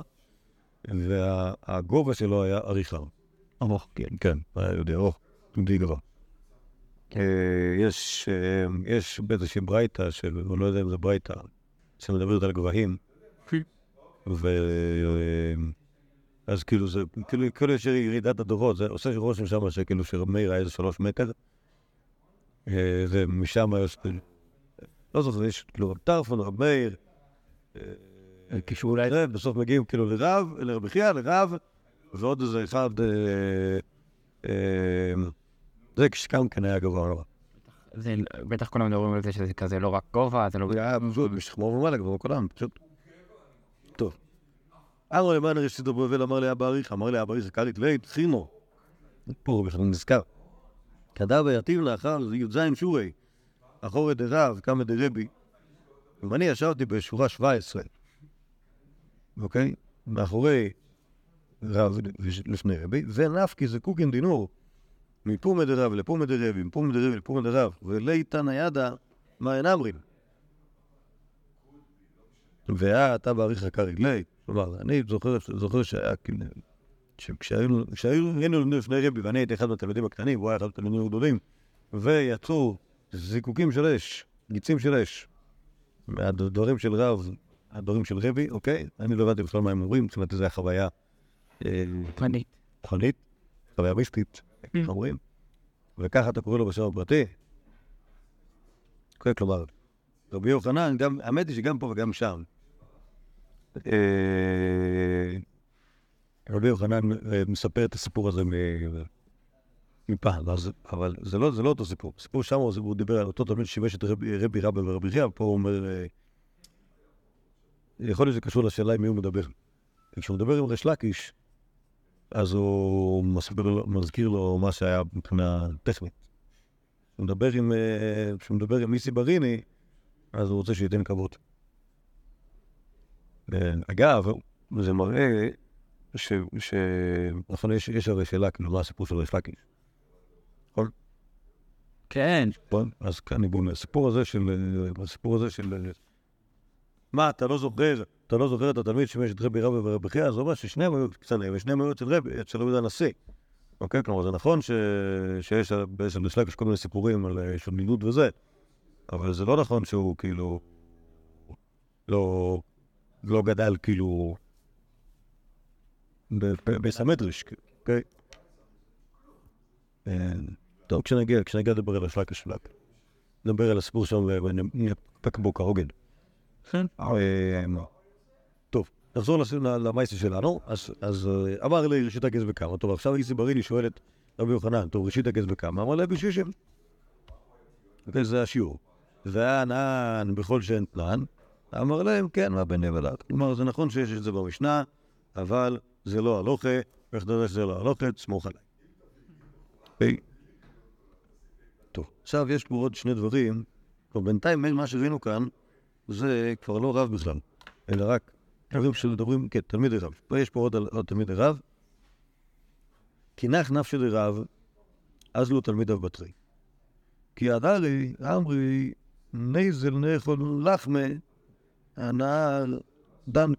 והגובה שלו היה אריכה. ארוך, כן, כן, היה יודע, ארוך, די גבוה. אה, יש, אה, יש באיזושהי ברייתא, אני לא יודע אם זה ברייתא, שמדברת על גבהים, ו... אה, אז כאילו זה, כאילו, כאילו יש ירידת הדורות, זה עושה רושם שם שכאילו שרב מאיר היה איזה שלוש מטר, אה, ומשם יש, לא זוכר, יש כאילו רב טרפון, רב מאיר, כשאולי... זה, בסוף מגיעים כאילו לרב, לרבי חייא, לרב, ועוד איזה אחד, אה, אה, זה כשגם כן היה גבוה נורא. בטח כולם מדברים על זה שזה כזה לא רק גובה, זה לא... זה היה משכמו ומעלה גבוה כולם, פשוט. טוב. אמר למען ראשית בבל אמר לי אבא אריך, אמר לי אבא אריך קרית לית, חינו. פה הוא בכלל נזכר. כדא ויתיב לאחר י"ז שורי, אחורי דרב, קמא דרבי. ואני ישבתי בשורה 17, אוקיי? מאחורי רב לפני רבי, ונפקי זה קוקין דינור. מפומא דרב לפומא דרבי, מפומא דרבי לפומא דרב, וליתא ניידה מה אין אמרים. והיה אתה בעריך יקר רגלי, כלומר, אני זוכר, זוכר שהיה כאילו, כשהיינו- היינו לפני רבי, ואני הייתי אחד מהתלמידים הקטנים, והוא היה אחד מהתלמידים הגדולים, ויצאו זיקוקים של אש, גיצים של אש, מהדברים של רב, הדברים של רבי, אוקיי? אני לא הבנתי בכלל מה הם אומרים, זאת אומרת, זו הייתה חוויה אה, פנית. רוחנית, חוויה מיסטית, איך אומרים? וככה אתה קורא לו בשם הפרטי. כן, כלומר, רבי יוחנן, האמת היא שגם פה וגם שם. אה, רבי יוחנן אה, מספר את הסיפור הזה מפעם, אבל זה לא, זה לא אותו סיפור. הסיפור שם הוא, דיבר על אותו תלמיד ששימש את רבי, רבא ורבי חייא, פה הוא אומר, אה, יכול להיות שזה קשור לשאלה עם מי הוא מדבר. כשהוא מדבר עם ריש לקיש, אז הוא מסביר, מזכיר לו מה שהיה מבחינה טכנית. כשהוא מדבר עם, כשהוא מדבר עם מיסי בריני, אז הוא רוצה שייתן כבוד. אה, אגב, זה מראה ש... ש... נכון, יש, יש הרי שאלה, כאילו, מה הסיפור של ריש לקיש, כן. נכון? אז כאן ניגון, הסיפור הזה של... הסיפור הזה של... מה, אתה לא זוכר, אתה לא זוכר את התלמיד שימש את רבי רבי ורבי חייא? אז הוא אומר ששניהם היו קטנים, ושניהם היו אצל רבי, אצל רבי הנשיא. אוקיי? כלומר, זה נכון ש... שיש בעצם לשלג יש כל מיני סיפורים על אה, שולמינות וזה, אבל זה לא נכון שהוא כאילו... לא... לא גדל כאילו... ב- ב- בסמטריש, אוקיי? אה, טוב, כשנגיע, כשנגיע לדבר על השלג השלג. נדבר על הסיפור שם ונפק בו כהוגן. כן. אה, טוב, נחזור לס- ל- למייסה שלנו. אז, אה, אמר לי ראשית הגז בכמה. טוב, עכשיו איסי בריני שואל את רבי יוחנן, טוב, ראשית הגז בכמה? אמר לה בשישים. וזה השיעור. והנען בכל שאין תנען, אמר להם, כן, מה בין נבלת. כלומר, זה נכון שיש את זה במשנה, אבל זה לא הלוכה, ואיך אתה יודע שזה לא הלוכה, תסמוך עליי. אוקיי? טוב, עכשיו יש פה עוד שני דברים. טוב, בינתיים מה שראינו כאן, זה כבר לא רב בכלל, אלא רק דברים שמדברים, כן, תלמידי רב. יש פה עוד, עוד תלמידי רב. כי נח נפשי דרב, אז לא תלמידיו בתרי. כי הדרי, אמרי, נזל נאכול לחמה, הנער דנק.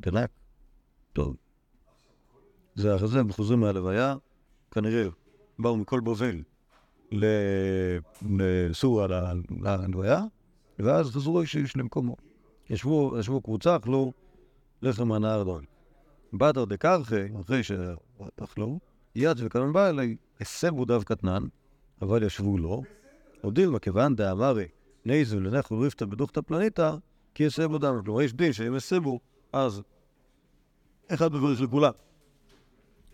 דנק. טוב. זה אחרי זה הם חוזרים מהלוויה, כנראה באו מכל בבל ל- לסוריה לה- להלוויה, ואז חזרו איש איש למקומו. ישבו, ישבו קבוצה, אכלו לחם מהנהר דון. באדר דקרחי, אחרי שאכלו, יד וקנן בא אלי, הסבו דב קטנן, אבל ישבו לו, הודיל מכיוון דאמרי, נייזו לנכו ריפתא בדוכתא פלניתא, כי הסבו דם. כלומר, יש דין שאם הסבו, אז אחד מבריך לכולם.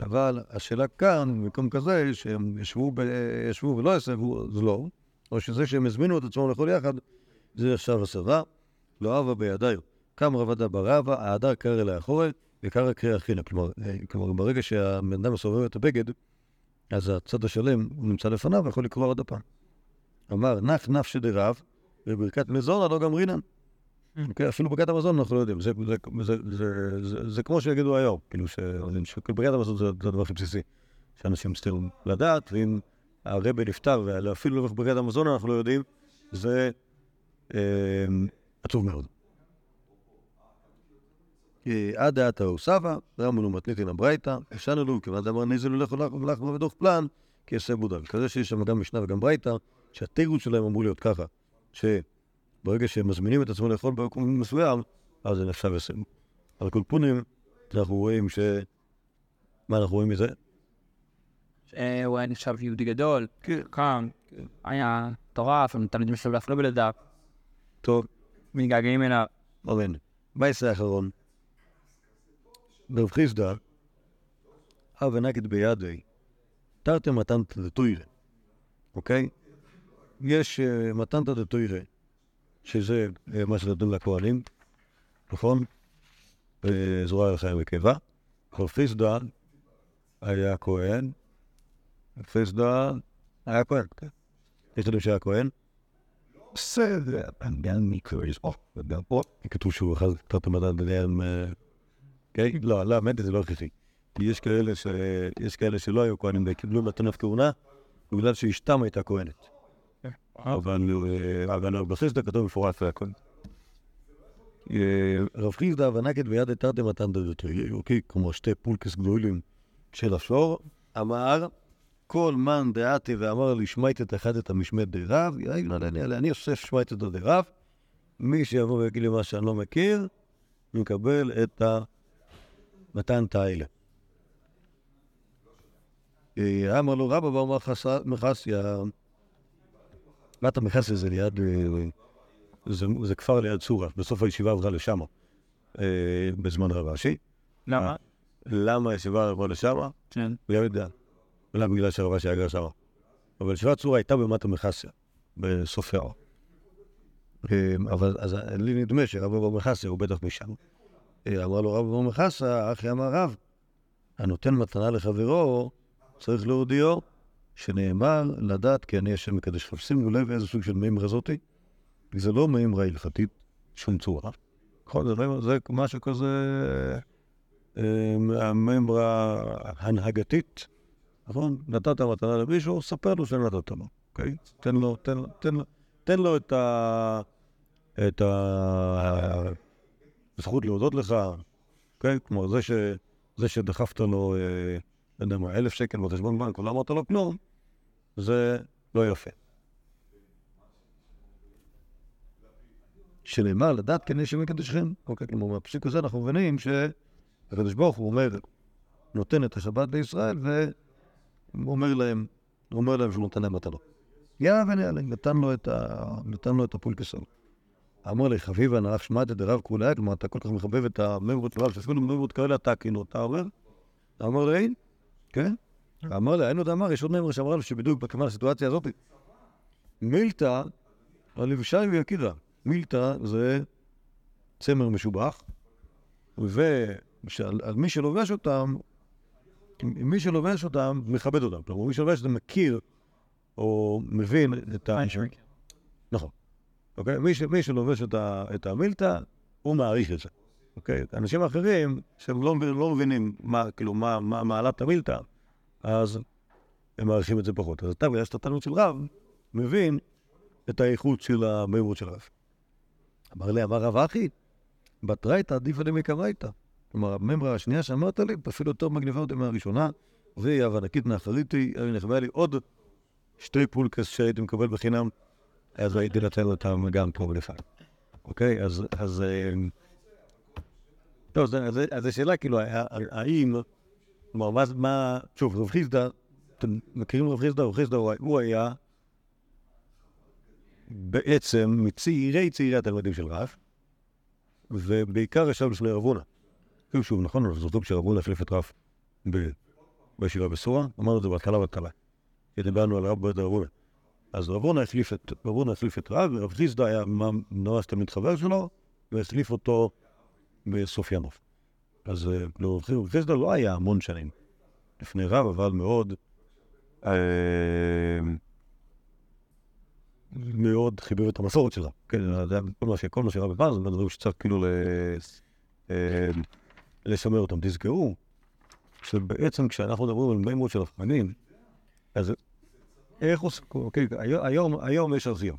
אבל השאלה כאן, במקום כזה, שהם ישבו, ב... ישבו ולא הסבו, אז לא. או שזה שהם הזמינו את עצמם לאכול יחד, זה עכשיו הסבה. לא אבה בידיו. קם רבדה ברבה, ההדר קרא לאחורת, וקרא קרא אחינה. כלומר, אה, כלומר, ברגע שהבן אדם מסובב את הבגד, אז הצד השלם נמצא לפניו ויכול לקרוא עוד הפעם. אמר, נח נפשי דרב, וברכת מזונה לא גמרינן. אוקיי, אפילו ברכת המזון אנחנו לא יודעים, זה, כמו שיגידו היום, כאילו שברכת המזון זה, הדבר הכי בסיסי, שאנשים צריכים לדעת, ואם הרבי נפטר ואפילו לא ברכת המזון אנחנו לא יודעים, זה אה, עצוב מאוד. עד דעתה הוא סבא, רמנו מתניתין הברייתא, ישנו לו, כיוון דאמר נזל הולך ולך ולך בדוח פלן, כי יעשה בודל. כזה שיש שם גם משנה וגם ברייתא, שהתירוץ שלהם אמור להיות ככה, שברגע שהם מזמינים את עצמם לאכול במקום מסוים, אז זה נחשב הסם. על כל פונים, אנחנו רואים ש... מה אנחנו רואים מזה? אה, הוא היה נחשב יהודי גדול, כן. קם, היה מטורף, התלמידים שלו לא אפילו בלעדיו, טוב, מתגעגעים אליו. אמן. מה יעשה האחרון? ברב חיסדא, הווה נקד בידי, תרתי מתנתא דתוירא, אוקיי? יש אה, מתנתא דתוירא, שזה אה, מה שנותנים לכהנים, נכון? אה, זרוע לחיים. רב חיסדא היה כהן, חיסדא היה כהן, כן. יש לנו שהיה כהן, בסדר, גם או, וגם פה. כתוב שהוא אכל מתנתא דתוירא, כן? לא, לא, האמת זה לא הכרחי. כי יש כאלה, שלא היו כהנים וקיבלו מתנת כהונה בגלל שאשתם הייתה כהנת. אבל אה, אבל רב חיסדא כתוב מפורש והכהן. אה, רב חיסדא ונקד ביד תרתי מתן דתוי, אוקיי, כמו שתי פולקס גדולים של השור, אמר כל מן דעתי ואמר לי שמייתת אחד את המשמד דרב, אני אוסף שמייתת דרב, מי שיבוא ויגיד לי מה שאני לא מכיר, מקבל את המתנת האלה. אה, אמר לו רבא בר מחסיה, בת המחסיה זה ליד, אה, זה, זה כפר ליד צורה, בסוף הישיבה עברה לשמה, אה, בזמן רב אשי. למה? למה הישיבה עברה לשמה? כן. לא יודע. אולי בגלל שהרב אשי היה גר שמה. אבל ישיבת צורה הייתה במטה המחסיה, בסוף. אה, אבל אז לי נדמה שרב בר מחסיה הוא בטח משם. אה, אמר לו רב בר מחסיה, אחי אמר רב, הנותן מתנה לחברו, צריך להודיעו שנאמר לדעת כי אני השם מקדש לך. שימו לב איזה סוג של מימרה זאתי. זה לא מימרה הלכתית, שום צורה. זה, משהו כזה, אה, המימרה הנהגתית, נכון? נתת מתנה למישהו, ספר לו שנתת לו, אוקיי? תן לו, תן תן תן לו את ה... את ה... הזכות להודות לך, אוקיי? כלומר, זה, ש... זה שדחפת לו, אה, לא יודע מה, אלף שקל בחשבון בנק ולא אמרת לו כלום, זה לא יפה. שנאמר לדעת כן יש מקדשכם. אוקיי, כלומר, מהפסוק הזה אנחנו מבינים שהקדוש ברוך הוא אומר, נותן את השבת לישראל, והוא אומר להם, אומר להם שהוא נותן להם מתנות. יא ונעלה, נתן לו את ה... לו את הפולקסון. אמר לי, חביבה נרח שמעת דרב כולי, כלומר, אתה כל כך מחבב את הממרות של רב, שאפילו ממרות כאלה אתה כאילו, אתה אומר? אמר לי, כן? אמר לי, אין עוד אמר, יש עוד ממרה שאמרה לו שבדיוק בכמה לסיטואציה הזאת, מילתא, הלבשי ויקידה. מילתא זה צמר משובח, ועל על מי שלובש אותם, מי שלובש אותם, מכבד אותם. כלומר, מי שלובש אותם מכיר או מבין את ה... נכון. אוקיי? מי, ש, מי שלובש את, ה, את המילתא, הוא מעריך את זה. אוקיי? אנשים אחרים, שהם לא, לא מבינים מה, כאילו, מה, מה מעלת המילתא, אז הם מעריכים את זה פחות. אז אתה, בגלל שאתה תלמיד של רב, מבין את האיכות של המימות של רב. אמר לי, אמר רב אחי, בתרייתא עדיף עלי מקרייתא. כלומר, הממרה השנייה שאמרת לי, אפילו יותר מגניבה אותי מהראשונה, והיא מאחריתי, היה נחמד לי עוד שתי פולקס שהייתי מקבל בחינם, אז הייתי נותן אותם גם פה ולפעמים. אוקיי? אז... אז אה, טוב, אז- אז השאלה כאילו, האם... כלומר, מה- מה... שוב, רב חיסדא, אתם מכירים רב חיסדא? רב חיסדא הוא- היה בעצם מצעירי צעירי התלמידים של רב, ובעיקר ישב לפני רב הונא. כאילו שוב, נכון, אנחנו זוכרים שרב הונא החליף את רב בישיבה בסורה, אמרנו את זה בהתחלה בהתחלה, דיברנו על רב בית. אז רב הונא החליף את רב החליף את רב, ורב חיסדא היה ממש תלמיד חבר שלו, והחליף אותו בסופיאנוב. אז אה, לא, רב חיסדא לא היה המון שנים לפני רב, אבל מאוד, אה, מאוד חיבר את המסורת של רב. כן, היה כל מה שרב אמר, זה דברים שצריך כאילו אה, לשמר אותם. תזכרו שבעצם כשאנחנו מדברים על מימות של רחמנים, אז איך עושים, אוקיי, היום, יש ארכיון.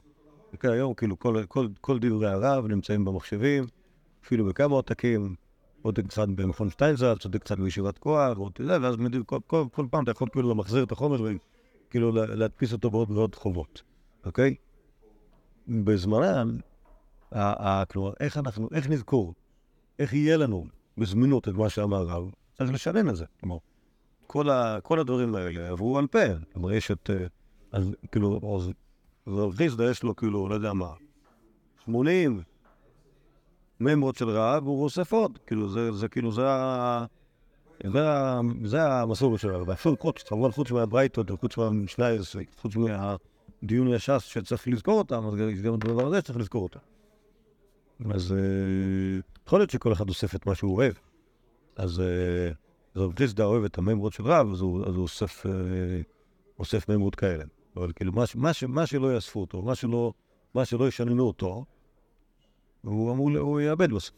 אוקיי, היום כאילו כל דברי הרב נמצאים במחשבים, אפילו בכמה עותקים, עותק קצת במכון שטיינזלץ, עותק קצת בישיבת כוח, עוד זה, ואז כל, כל, כל פעם אתה יכול כאילו למחזר את החומר וכאילו לה- להדפיס אותו בעוד ועוד חובות, אוקיי? בזמנם, כלומר, איך אנחנו, איך נזכור, איך יהיה לנו בזמינות את מה שאמר הרב, אז לשנן את זה. כלומר, כל, ה, כל הדברים האלה עברו על פה. כלומר, יש את... אה, אז כאילו, אז רב חיסדא יש לו כאילו, לא יודע מה, 80 מימרות של רעב, והוא אוסף עוד. כאילו, זה, זה כאילו, זה ה... זה, זה המסורת של הרב. ואפילו חוץ, כמובן חוץ מהברייתות, וחוץ מהמשנייס, חוץ מהדיון הש"ס שצריך לזכור אותם, אז גם את הדבר הזה צריך לזכור אותם. אז אה, יכול להיות שכל אחד אוסף את מה שהוא אוהב. אז אה, רב חיסדא אוהב את המימרות של רב, אז הוא, אז הוא אוסף, אה, אוסף מימרות כאלה. אבל כאילו, מה, מה, מה שלא יאספו אותו, מה שלא, מה שלא ישננו אותו, הוא אמור, הוא יאבד בסוף.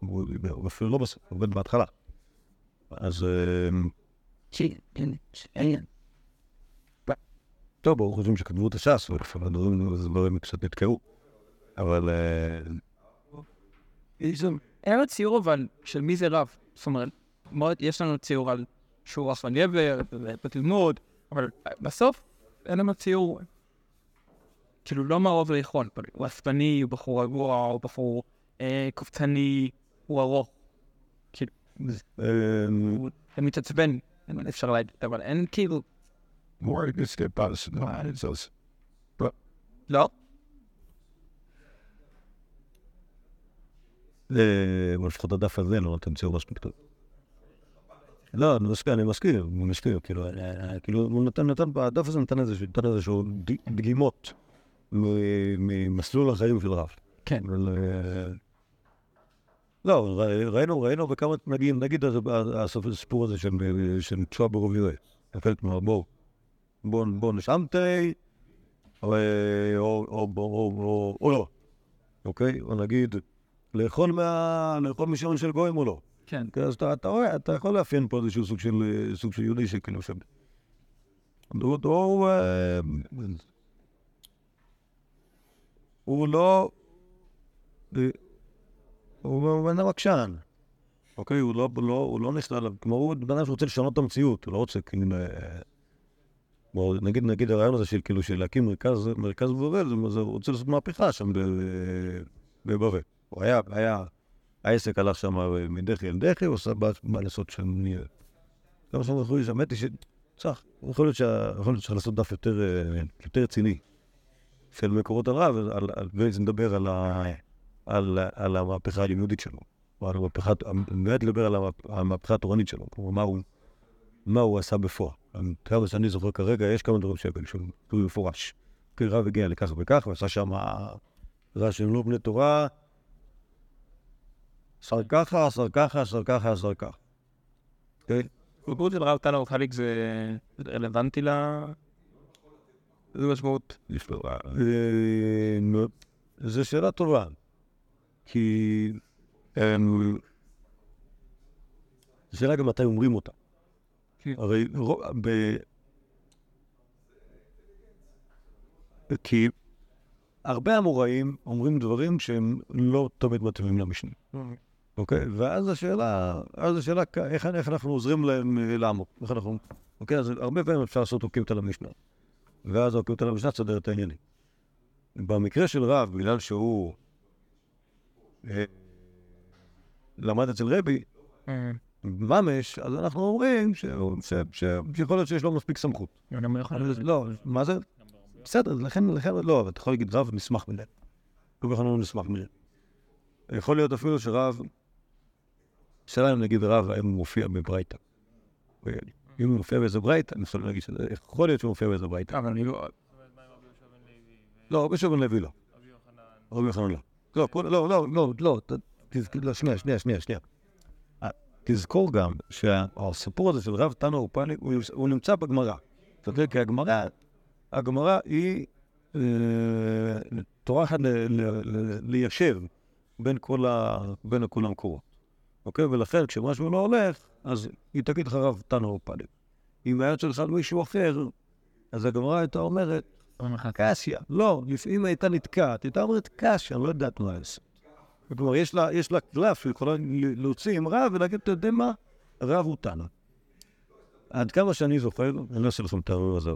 הוא אפילו לא בסוף, הוא עובד בהתחלה. אז... אה, טוב, ברוך השם שכתבו את הש"ס, ולפעמים הדברים הדברים קצת נתקעו. אבל... אה. אין לו ציור אבל של מי זה רב. זאת אומרת, יש לנו ציור על שהוא אחלה גבר, בתלמוד, אבל בסוף אין לנו ציור, כאילו לא מה אוהב לאכול, אבל הוא עצבני, הוא בחור רגוע, הוא בחור אה, קופצני, הוא ארוך. כאילו, זה- אה, הוא זה מתעצבן, אין- אפשר להגיד, אבל אין כאילו, more to step out of the line. So it's לא? אה, אבל לפחות הדף הזה לא נותן ציור מספיק טוב. לא, אני מסכים, אני מסכים, אני מסכים, כאילו, אה, אה, כאילו, הוא נתן, נתן, הדף הזה נתן איזשהו, נתן איזשהו ד- דגימות מ- ממסלול החיים של רב. כן. אה, לא, ראינו, ראינו בכמה, נגיד, נגיד הסיפור הזה של, של תשועה ברוב יראה. יפה, כלומר, בואו, בואו, נשמתי, או, לא, אוקיי? או נגיד, לאכול מה... לאכול משעון של גויים או לא. כן. כן, אז אתה, אתה רואה, אתה יכול לאפיין פה איזשהו סוג של, אה, יהודי שכאילו שם. הוא, הוא, לא... הוא בן אדם עקשן. אוקיי, הוא לא, לא, הוא לא ניסה, כמו הוא בן אדם שרוצה לשנות את המציאות, הוא לא רוצה כאילו... אה, כמו, נגיד, נגיד הרעיון הזה של כאילו של להקים מרכז, מרכז בבבל, זה, הוא רוצה לעשות מהפכה שם בבבל. הוא היה, היה, העסק הלך שם מדחי אל דחי, הוא עשה מה- לעשות שם, נהיה. כמה שם יכול להיות, האמת היא שצריך, יכול להיות שצריך לעשות דף יותר, אה, יותר רציני של מקורות הרב, ונדבר על, ה, על, על המהפכה הלימודית שלו, או על המהפכה, באמת לדבר על המהפ- המהפכה התורנית שלו, כלומר מה הוא, מה הוא עשה בפועל. כמה שאני זוכר כרגע, יש כמה דברים שהם שהוא מפורש. כי רב הגיע לכך וכך, ועשה שם שהם לא בני תורה, שר ככה, שר ככה, שר ככה, שר ככה. אוקיי? בגרות של רב טל חליק זה רלוונטי ל... איזה משמעות? אה, זו שאלה טובה. כי... אמ, זו שאלה גם מתי אומרים אותה. כן. הרי ב... כי הרבה אמוראים אומרים דברים שהם לא תמיד מתאימים למשנה. אוקיי? ואז השאלה, אז השאלה, איך, איך אנחנו עוזרים להם אה, לעמוד, איך אנחנו... אוקיי, אז הרבה פעמים אפשר לעשות אוקימתא למשנה. ואז אוקימתא למשנה תסדר את העניינים. במקרה של רב, בגלל שהוא אה, למד אצל רבי, אה, ממש, אז אנחנו אומרים שיכול להיות שיש לו מספיק סמכות. לא לא, מה זה? בסדר, לכן, לכן, לא, אבל אתה יכול להגיד רב נסמך. כל כך לא נסמך מלא. יכול להיות אפילו שרב, אם נגיד רב, האם הוא מופיע בברייתא. אם הוא מופיע באיזה ברייתא, אני יכול להגיד שזה, יכול להיות שהוא מופיע באיזה ברייתא. אבל אני לא... לא, רבי שובן לוי לא. רבי יוחנן לא. לא, לא, לא, לא, לא, ת- תזכ- לא, שנייה, שנייה, שנייה, שנייה. אה, תזכור גם שהסיפור הזה של רב תנא אופני, הוא נמצא- בגמרא. אתה יודע, כי הגמרא, הגמרא היא אה, טורחת ל- ל- ל- ליישב בין כל ה- בין כל המקורות. אוקיי? ולכן כשמשהו לא הולך, אז היא תגיד לך רב תנא אופני. אם היה אצלך מישהו אחר, אז הגמרא הייתה אומרת, קשיא. לא, לפעמים הייתה נתקעת, הייתה אומרת קשיא, אני לא יודעת מה לעשות. כלומר, יש לה, יש לה קלף שיכולה להוציא עם רב ולהגיד, אתה יודע מה? רב הוא תנא. עד כמה שאני זוכר, אני לא אעשה לכם את הרעיון הזה.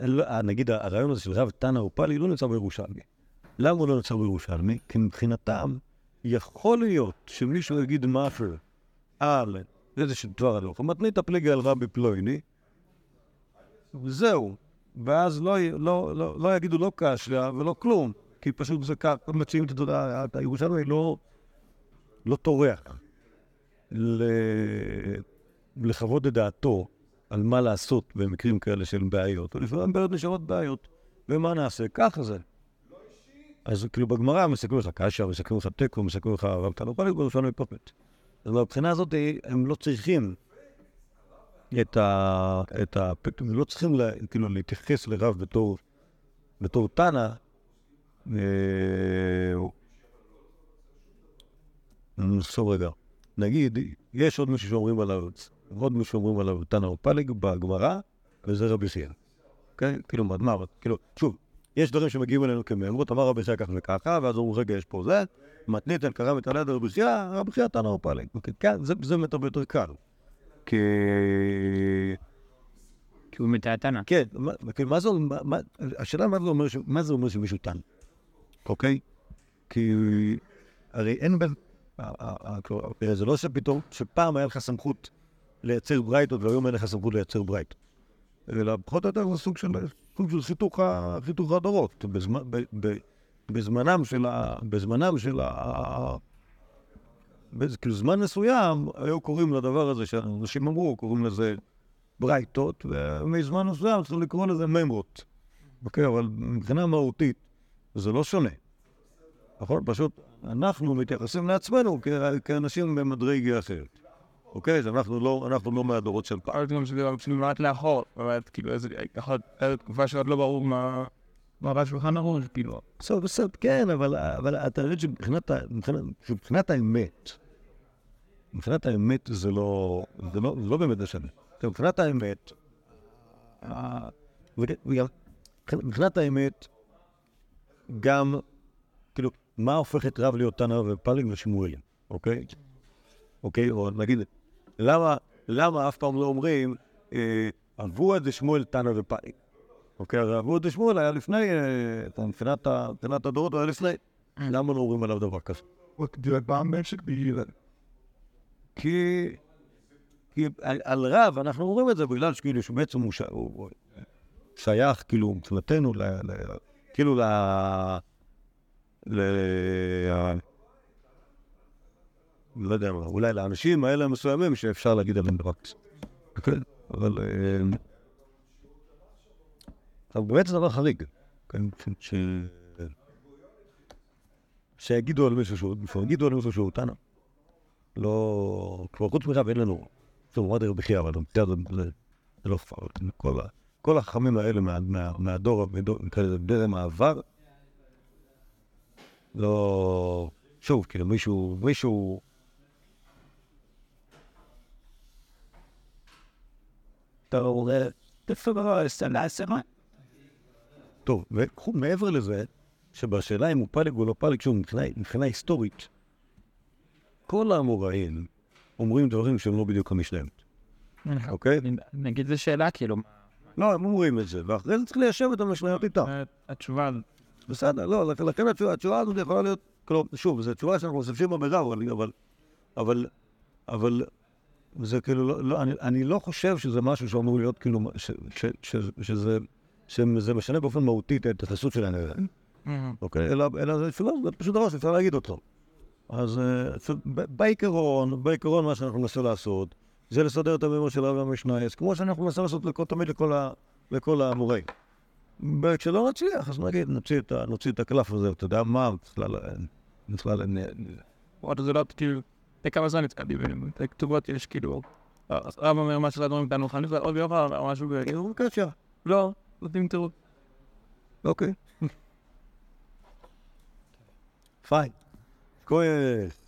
לא- נגיד, הרעיון הזה של רב תנא או פאלי לא נמצא בירושלמי. למה הוא לא נמצא בירושלמי? כי מבחינתם, יכול להיות שמישהו יגיד משהו על איזה של דבר הלוך, מתנית הפליגי על רבי פלויני, וזהו. ואז לא, לא, לא, לא יגידו לא קשיא ולא כלום, כי פשוט זה כך, מציעים את התודעה, הירושלמי לא, לא טורח. לחוות את דעתו על מה לעשות במקרים כאלה של בעיות, ולפעמים בעיות נשארות בעיות, ומה נעשה? ככה זה. אז כאילו בגמרא מסתכלים לך קשיא, מסתכלים לך תיקו, מסתכלים לך רב תנופלית, בירושלמי פופט. אז מהבחינה הזאת הם לא צריכים את ה... את ה... הם לא צריכים לה, כאילו להתייחס לרב בתור, בתור תנא. אה, נחשוב רגע. נגיד, יש עוד מישהו שאומרים עליו, עוד מישהו שאומרים עליו תנא או פלג בגמרא, וזה רבי חייא. אוקיי? כאילו, מה, כאילו, שוב, יש דברים שמגיעים אלינו כמאמרות, אמר רבי חייא ככה וככה, ואז אומרים, רגע, יש פה זה, מתנית אל קרא מתעלד רבי חייא, רבי חייא תנא. אוקיי, כן, זה באמת הרבה יותר קל. כי... כי הוא מתעתנה. כן, מה, זה, מה, השאלה מה זה אומר, ש, מה זה אומר שמישהו טען, אוקיי? כי הרי אין בין, זה לא שפתאום, שפעם היה לך סמכות לייצר ברייתות והיום אין לך סמכות לייצר ברייתות. אלא פחות או יותר זה סוג של, סוג של חיתוך, חיתוך הדורות. בזמן, ב, ב, בזמנם של ה... בזמנם של ה... כאילו זמן מסוים היו קוראים לדבר הזה שאנשים אמרו, קוראים לזה ברייתות, ומזמן מסוים צריך לקרוא לזה ממרות. אוקיי, אבל מבחינה מהותית זה לא שונה. נכון? פשוט אנחנו מתייחסים לעצמנו כאנשים במדרגה אחרת. אוקיי? אז אנחנו לא, אנחנו לא מהדורות של פעם. יכול להיות גם שזה אפילו מעט לאחור, באמת, כאילו, איזה, יכול להיות תקופה שעוד לא ברור מה... מה רע שולחן הראש, כאילו. בסדר, בסדר, כן, אבל, אתה יודע שמבחינת האמת, מבחינת האמת זה לא, זה לא, זה לא באמת משנה. מבחינת האמת, ה- וג- וגם, מבחינת- האמת, גם, כאילו, מה הופך את רב להיות תנא ופלג ושמואל, אוקיי? אוקיי? או נגיד, למה, למה אף פעם לא אומרים, אה, עברו את זה שמואל תנא ופלג? אוקיי, הרי אבו את שמואל היה לפני, אה, מבחינת הדורות הוא היה לפני. למה לא אומרים עליו דבר כזה? כי, כי על, על רב אנחנו אומרים את זה בגלל שכאילו שבעצם הוא, ש... הוא הוא שייך כאילו מבחינתנו ל... ל... כאילו ל... ל... לא יודע מה, אולי לאנשים האלה המסוימים שאפשר להגיד עליהם דבר כזה. כן, אבל... אה, אבל באמת זה דבר חריג. כן, ש... שיגידו על מישהו שהוא, שיגידו על מישהו שהוא תנא. לא... כבר חוץ מרב אין לנו... טוב, אמרתי רבי חייא, אבל זה, לא כבר... כל, החכמים האלה מה, מה, מהדור, נקרא לזה דרם העבר, לא... שוב, כאילו מישהו, מישהו... לא, סלע. טוב, ומעבר לזה, שבשאלה אם הוא פלג או לא פלג, שוב, מבחינה, היסטורית, כל האמוראים אומרים דברים שהם לא בדיוק המשנה, אוקיי? נגיד זו שאלה, כאילו, לא, הם אומרים את זה, ואחרי זה צריך ליישב את המשניות איתם. אה, התשובה, בסדר, לא, לכ- לכן התשובה, הזאת יכולה להיות, כלומר, שוב, זו תשובה שאנחנו מוסיפים אבל, אבל, אבל זה כאילו, לא, לא, אני, אני לא חושב שזה משהו שאמור להיות כאילו, ש, ש, ש, שזה, שזה משנה באופן מהותי את ההתייחסות שלהם לזה, אוקיי? אלא, אלא זה, תשובה, זה פשוט דבר שאפשר להגיד אותו. אז אה, בעיקרון, בעיקרון מה שאנחנו ננסה לעשות, זה לסדר את המימון של רבי המשנייס, כמו שאנחנו ננסה לעשות לכל, תמיד לכל, ה, לכל האמוראים. וכשלא נצליח, אז נגיד, נוציא את, נוציא את הקלף הזה, אתה יודע מה, בכלל, אה, בכלל, נ- עוד זה לא, כאילו, לפני כמה זמן נתקלתי בכתובות יש כאילו, הרב אומר משהו על הדברים איתנו, חניך עוד ביום או משהו, כאילו, בבקשה, לא, נותנים תירוץ. אוקיי. פיין. כהן.